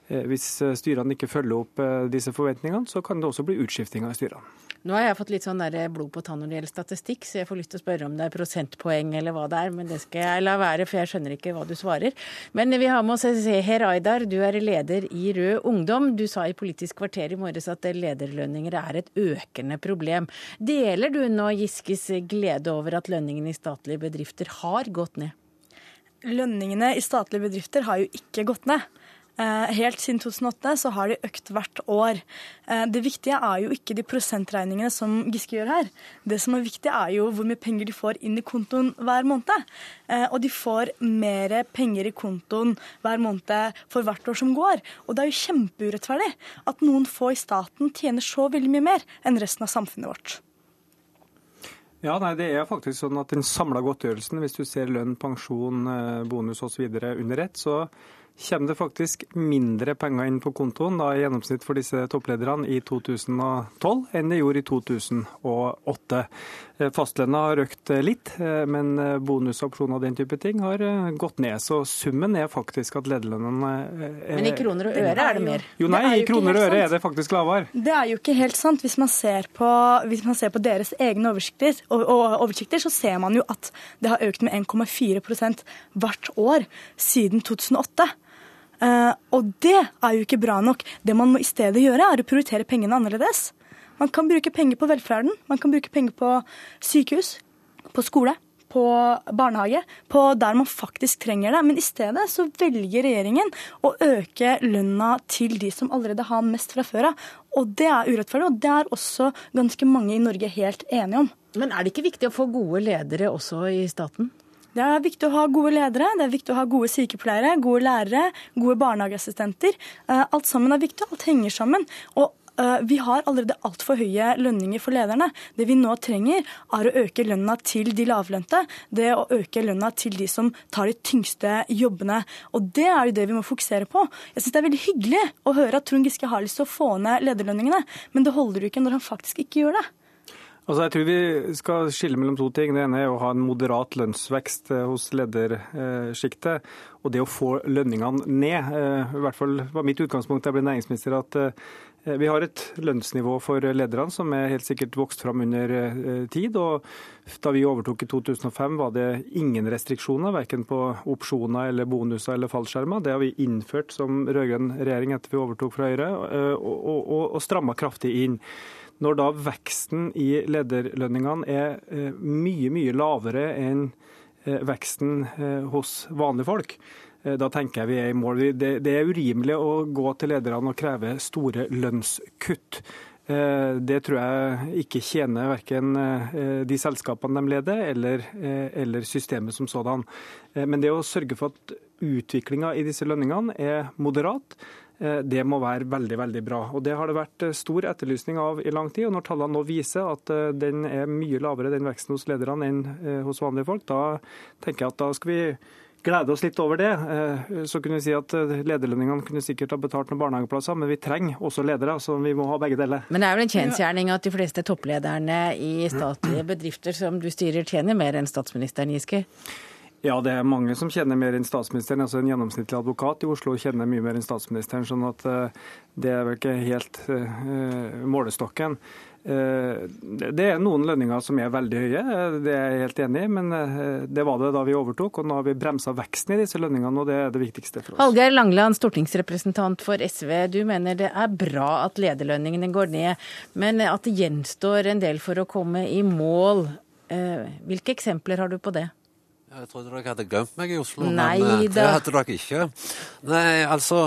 hvis styrene ikke følger opp disse forventningene, så kan det også bli utskiftinger i styrene. Nå har jeg fått litt sånn der blod på tann når det gjelder statistikk, så jeg får lyst til å spørre om det er prosentpoeng eller hva det er, men det skal jeg la være, for jeg skjønner ikke hva du svarer. Men vi har med oss Seher Aydar, du er leder i Rød Ungdom. Du sa i Politisk kvarter i morges at lederlønninger er et økende problem. Deler du nå Giskes glede over at lønningene i statlige bedrifter har gått ned? Lønningene i statlige bedrifter har jo ikke gått ned. Eh, helt siden 2008 så har de økt hvert år. Eh, det viktige er jo ikke de prosentregningene som Giske gjør her. Det som er viktig, er jo hvor mye penger de får inn i kontoen hver måned. Eh, og de får mer penger i kontoen hver måned for hvert år som går. Og det er jo kjempeurettferdig at noen få i staten tjener så veldig mye mer enn resten av samfunnet vårt. Ja, nei, Det er faktisk sånn at den samla godtgjørelsen, hvis du ser lønn, pensjon, bonus osv. under ett, så kommer det faktisk mindre penger inn på kontoen da, i gjennomsnitt for disse topplederne i 2012 enn det gjorde i 2008. Eh, fastlønna har økt eh, litt, eh, men bonus, opsjoner og den type ting har gått ned. Så summen er faktisk at lederlønnene er Men i kroner og øre er det mer? Jo, nei, i kroner og øre er det faktisk lavere. Det er jo ikke helt sant. Hvis man ser på, man ser på deres egne oversikter, oversikter, så ser man jo at det har økt med 1,4% hvert år siden 2008. Uh, og det er jo ikke bra nok. Det man må i stedet gjøre, er å prioritere pengene annerledes. Man kan bruke penger på velferden, man kan bruke penger på sykehus, på skole, på barnehage, på der man faktisk trenger det. Men i stedet så velger regjeringen å øke lønna til de som allerede har mest fra før av. Og det er urettferdig, og det er også ganske mange i Norge helt enige om. Men er det ikke viktig å få gode ledere også i staten? Det er viktig å ha gode ledere, det er viktig å ha gode sykepleiere, gode lærere, gode barnehageassistenter. Eh, alt sammen er viktig, alt henger sammen. Og eh, vi har allerede altfor høye lønninger for lederne. Det vi nå trenger, er å øke lønna til de lavlønte. Det å øke lønna til de som tar de tyngste jobbene. Og det er jo det vi må fokusere på. Jeg syns det er veldig hyggelig å høre at Trond Giske har lyst til å få ned lederlønningene, men det holder jo ikke når han faktisk ikke gjør det. Altså, jeg tror vi skal skille mellom to ting. Det ene er å ha en moderat lønnsvekst eh, hos ledersjiktet. Og det å få lønningene ned. Eh, I hvert fall var mitt utgangspunkt da jeg ble næringsminister at eh, vi har et lønnsnivå for lederne som er helt sikkert vokst fram under tid. og Da vi overtok i 2005 var det ingen restriksjoner, verken på opsjoner eller bonuser eller fallskjermer. Det har vi innført som rød-grønn regjering etter vi overtok fra Høyre, og, og, og, og stramma kraftig inn. Når da veksten i lederlønningene er eh, mye, mye lavere enn eh, veksten eh, hos vanlige folk, da tenker jeg vi er i mål. Det er urimelig å gå til lederne og kreve store lønnskutt. Det tror jeg ikke tjener verken de selskapene de leder, eller, eller systemet som sådan. Men det å sørge for at utviklinga i disse lønningene er moderat, Eh, det må være veldig veldig bra. Og Det har det vært eh, stor etterlysning av i lang tid. og Når tallene nå viser at eh, den er mye lavere, den veksten hos lederne, enn hos vanlige folk, da tenker jeg at da skal vi glede oss litt over det. Så kunne vi si at Lederlønningene kunne sikkert ha betalt noen barnehageplasser, men vi trenger også ledere, så vi må ha begge deler. Men det er vel en kjensgjerning at de fleste topplederne i statlige bedrifter som du styrer, tjener mer enn statsministeren, Giske? Ja, det er mange som kjenner mer enn statsministeren. altså En gjennomsnittlig advokat i Oslo kjenner mye mer enn statsministeren. sånn at uh, det er vel ikke helt målestokken. Uh, det er noen lønninger som er veldig høye, det er jeg helt enig i. Men det var det da vi overtok, og nå har vi bremsa veksten i disse lønningene, og det er det viktigste for oss. Hallgeir Langeland, stortingsrepresentant for SV. Du mener det er bra at lederlønningene går ned, men at det gjenstår en del for å komme i mål. Hvilke eksempler har du på det? Jeg trodde dere hadde glemt meg i Oslo, Nei, men eh, det hadde dere ikke. Nei, altså,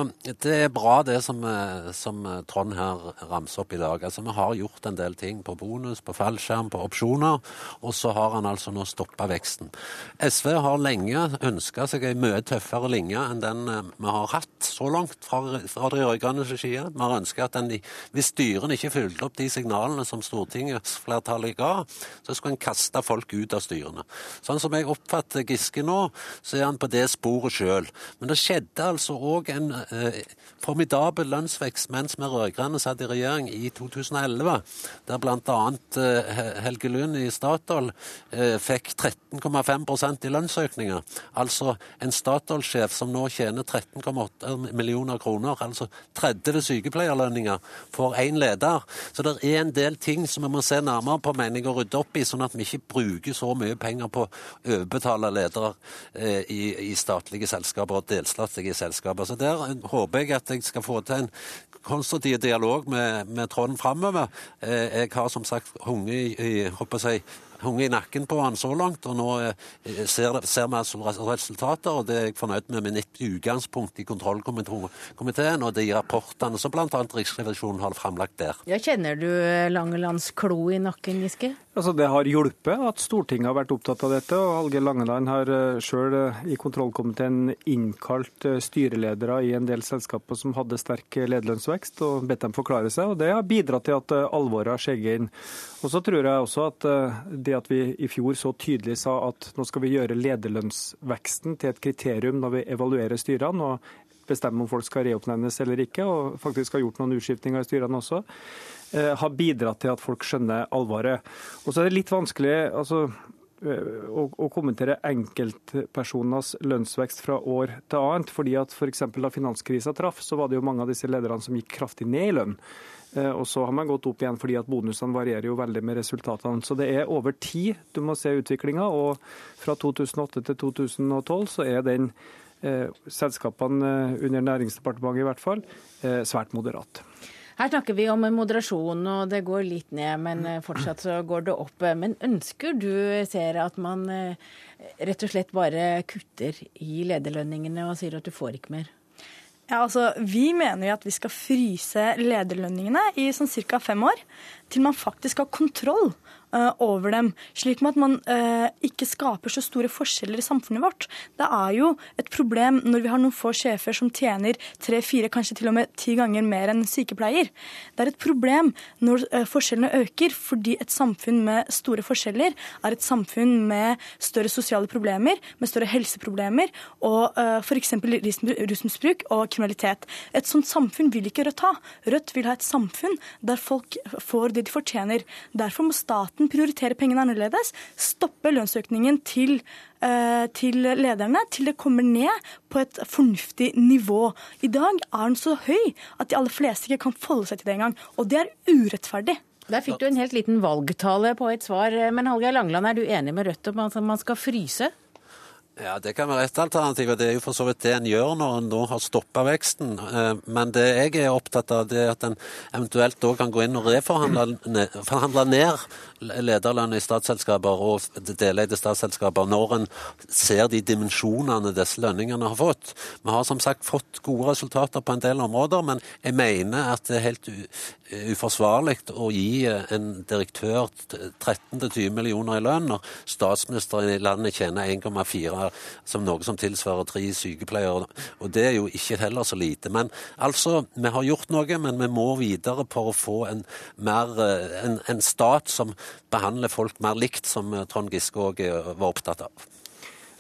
det er bra det som, eh, som, Trond her ramser opp i dag. Altså, Vi har gjort en del ting på bonus, på fallskjerm, på opsjoner, og så har han altså nå stoppa veksten. SV har lenge ønska seg ei mye tøffere linje enn den eh, vi har hatt så langt fra, fra de rød-grønne side. Vi har ønska at den, hvis styrene ikke fulgte opp de signalene som stortingsflertallet ga, så skulle en kaste folk ut av styrene. Sånn som jeg oppfatter til Giske nå, så er han på det sporet sjøl. Men det skjedde altså òg en eh, formidabel lønnsvekst mens vi rød-grønne satt i regjering i 2011, der bl.a. Eh, Helge Lund i Statoil eh, fikk 13,5% i lønnsøkninger. Altså en Statoil-sjef som nå tjener 13,8 millioner kroner, altså 30 sykepleierlønninger, for én leder. Så det er en del ting som vi må se nærmere på, mener jeg, og rydde opp i, sånn at vi ikke bruker så mye penger på å overbetale alle ledere eh, i, i, statlige selskaper og delstatlige selskaper. Så Der håper jeg at jeg skal få til en konstruktiv dialog med, med Trond framover. Eh, jeg har som sagt hunget i, i hunget i nakken på han så langt, og nå eh, ser, ser vi altså resultater. og Det er jeg fornøyd med med mitt utgangspunkt i kontrollkomiteen og de rapportene som bl.a. Riksrevisjonen har framlagt der. Ja, Kjenner du Langelands klo i nakken, Giske? Altså, det har hjulpet at Stortinget har vært opptatt av dette. og Alge Langeland har sjøl i kontrollkomiteen innkalt styreledere i en del selskaper som hadde sterk lederlønnsvekst, og bedt dem forklare seg. og Det har bidratt til at alvoret har skjegget inn. Og så tror jeg også at det at vi i fjor så tydelig sa at nå skal vi gjøre lederlønnsveksten til et kriterium når vi evaluerer styrene, og bestemme om folk skal reoppnevnes eller ikke, og faktisk har gjort noen utskiftninger i styrene også, har bidratt til at folk skjønner alvoret. Og så er det litt vanskelig altså, å, å, kommentere enkeltpersoners lønnsvekst fra år til annet. fordi at for Da finanskrisa traff, så var det jo mange av disse lederne som gikk kraftig ned i lønn. Og så har man gått opp igjen fordi at bonusene varierer jo veldig med resultatene. Så det er over tid du må se utviklinga. Og fra 2008 til 2012 så er den eh, selskapene under Næringsdepartementet i hvert fall eh, svært moderat. Her snakker vi om moderasjon, og det går litt ned, men fortsatt så går det opp. Men ønsker du, ser at man rett og slett bare kutter i lederlønningene og sier at du får ikke mer? Ja, altså, Vi mener jo at vi skal fryse lederlønningene i sånn ca. fem år. Til man faktisk har kontroll over dem. Slik med at man uh, ikke skaper så store forskjeller i samfunnet vårt. Det er jo et problem når vi har noen få sjefer som tjener tre-fire, kanskje til og med ti ganger mer enn en sykepleier. Det er et problem når uh, forskjellene øker, fordi et samfunn med store forskjeller er et samfunn med større sosiale problemer, med større helseproblemer og f.eks. rusmisbruk og kriminalitet. Et sånt samfunn vil ikke Rødt ha. Rødt vil ha et samfunn der folk får det de fortjener. Derfor må staten prioritere pengene annerledes. Stoppe lønnsøkningen til, uh, til lederne til det kommer ned på et fornuftig nivå. I dag er den så høy at de aller fleste ikke kan folde seg til det engang. Og det er urettferdig. Der fikk du en helt liten valgtale på et svar. Men Hallgeir Langeland, er du enig med Rødt om at man skal fryse? Ja, Det kan være ett alternativ, og det er jo for så vidt det en gjør når en nå har stoppa veksten. Men det jeg er opptatt av, det er at en eventuelt da kan gå inn og reforhandle ned lederlønn i statsselskaper og deleide statsselskaper når en ser de dimensjonene disse lønningene har fått. Vi har som sagt fått gode resultater på en del områder, men jeg mener at det er helt uforsvarlig å gi en direktør 13-20 millioner i lønn når statsministeren i landet tjener 1,4 som noe som tilsvarer tre sykepleiere. Og det er jo ikke heller så lite. Men altså, vi har gjort noe, men vi må videre for å få en, mer, eh, en, en stat som behandler folk mer likt, som Trond Giske òg var opptatt av.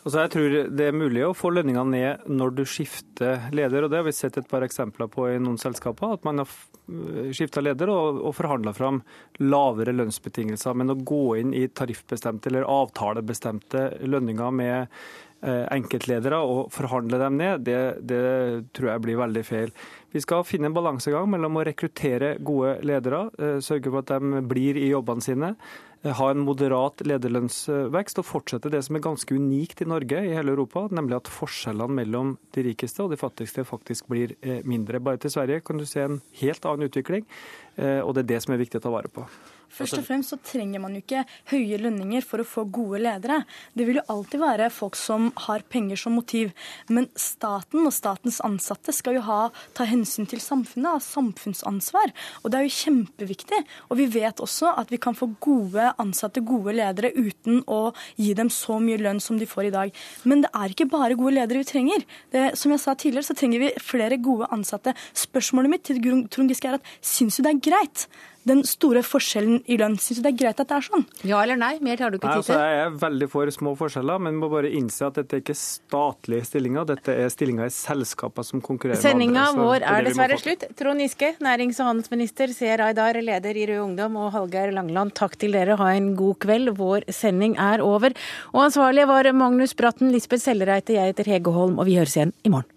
Altså jeg tror Det er mulig å få lønningene ned når du skifter leder. og Det har vi sett et par eksempler på i noen selskaper. At man har skifta leder og, og forhandla fram lavere lønnsbetingelser. Men å gå inn i tariffbestemte eller avtalebestemte lønninger med eh, enkeltledere og forhandle dem ned, det, det tror jeg blir veldig feil. Vi skal finne en balansegang mellom å rekruttere gode ledere, eh, sørge for at de blir i jobbene sine, Eh, ha en moderat lederlønnsvekst og fortsette det som er ganske unikt i Norge i hele Europa, nemlig at forskjellene mellom de rikeste og de fattigste faktisk blir eh, mindre. Bare til Sverige kan du se en helt annen utvikling, eh, og det er det som er viktig å ta vare på. Først og fremst så trenger man jo ikke høye lønninger for å få gode ledere. Det vil jo alltid være folk som har penger som motiv. Men staten og statens ansatte skal jo ha, ta hensyn til samfunnet, ha samfunnsansvar. Og det er jo kjempeviktig. Og vi vet også at vi kan få gode ansatte, gode ledere, uten å gi dem så mye lønn som de får i dag. Men det er ikke bare gode ledere vi trenger. Det, som jeg sa tidligere, så trenger vi flere gode ansatte. Spørsmålet mitt til Trond Giske er at syns du det er greit den store forskjellen i lønn. Syns du det er greit at det er sånn? Ja eller nei? Mer har du ikke tid til. til. Altså, jeg er veldig for små forskjeller, men må bare innse at dette er ikke statlige stillinger. Dette er stillinger i selskaper som konkurrerer Sendinga med andre. vår er dessverre slutt. Trond Giske, nærings- og handelsminister, Seher Aydar, leder i Rød Ungdom, og Hallgeir Langeland, takk til dere. Ha en god kveld. Vår sending er over. Og ansvarlige var Magnus Bratten, Lisbeth Sellereite, jeg heter Hege Holm, og vi høres igjen i morgen.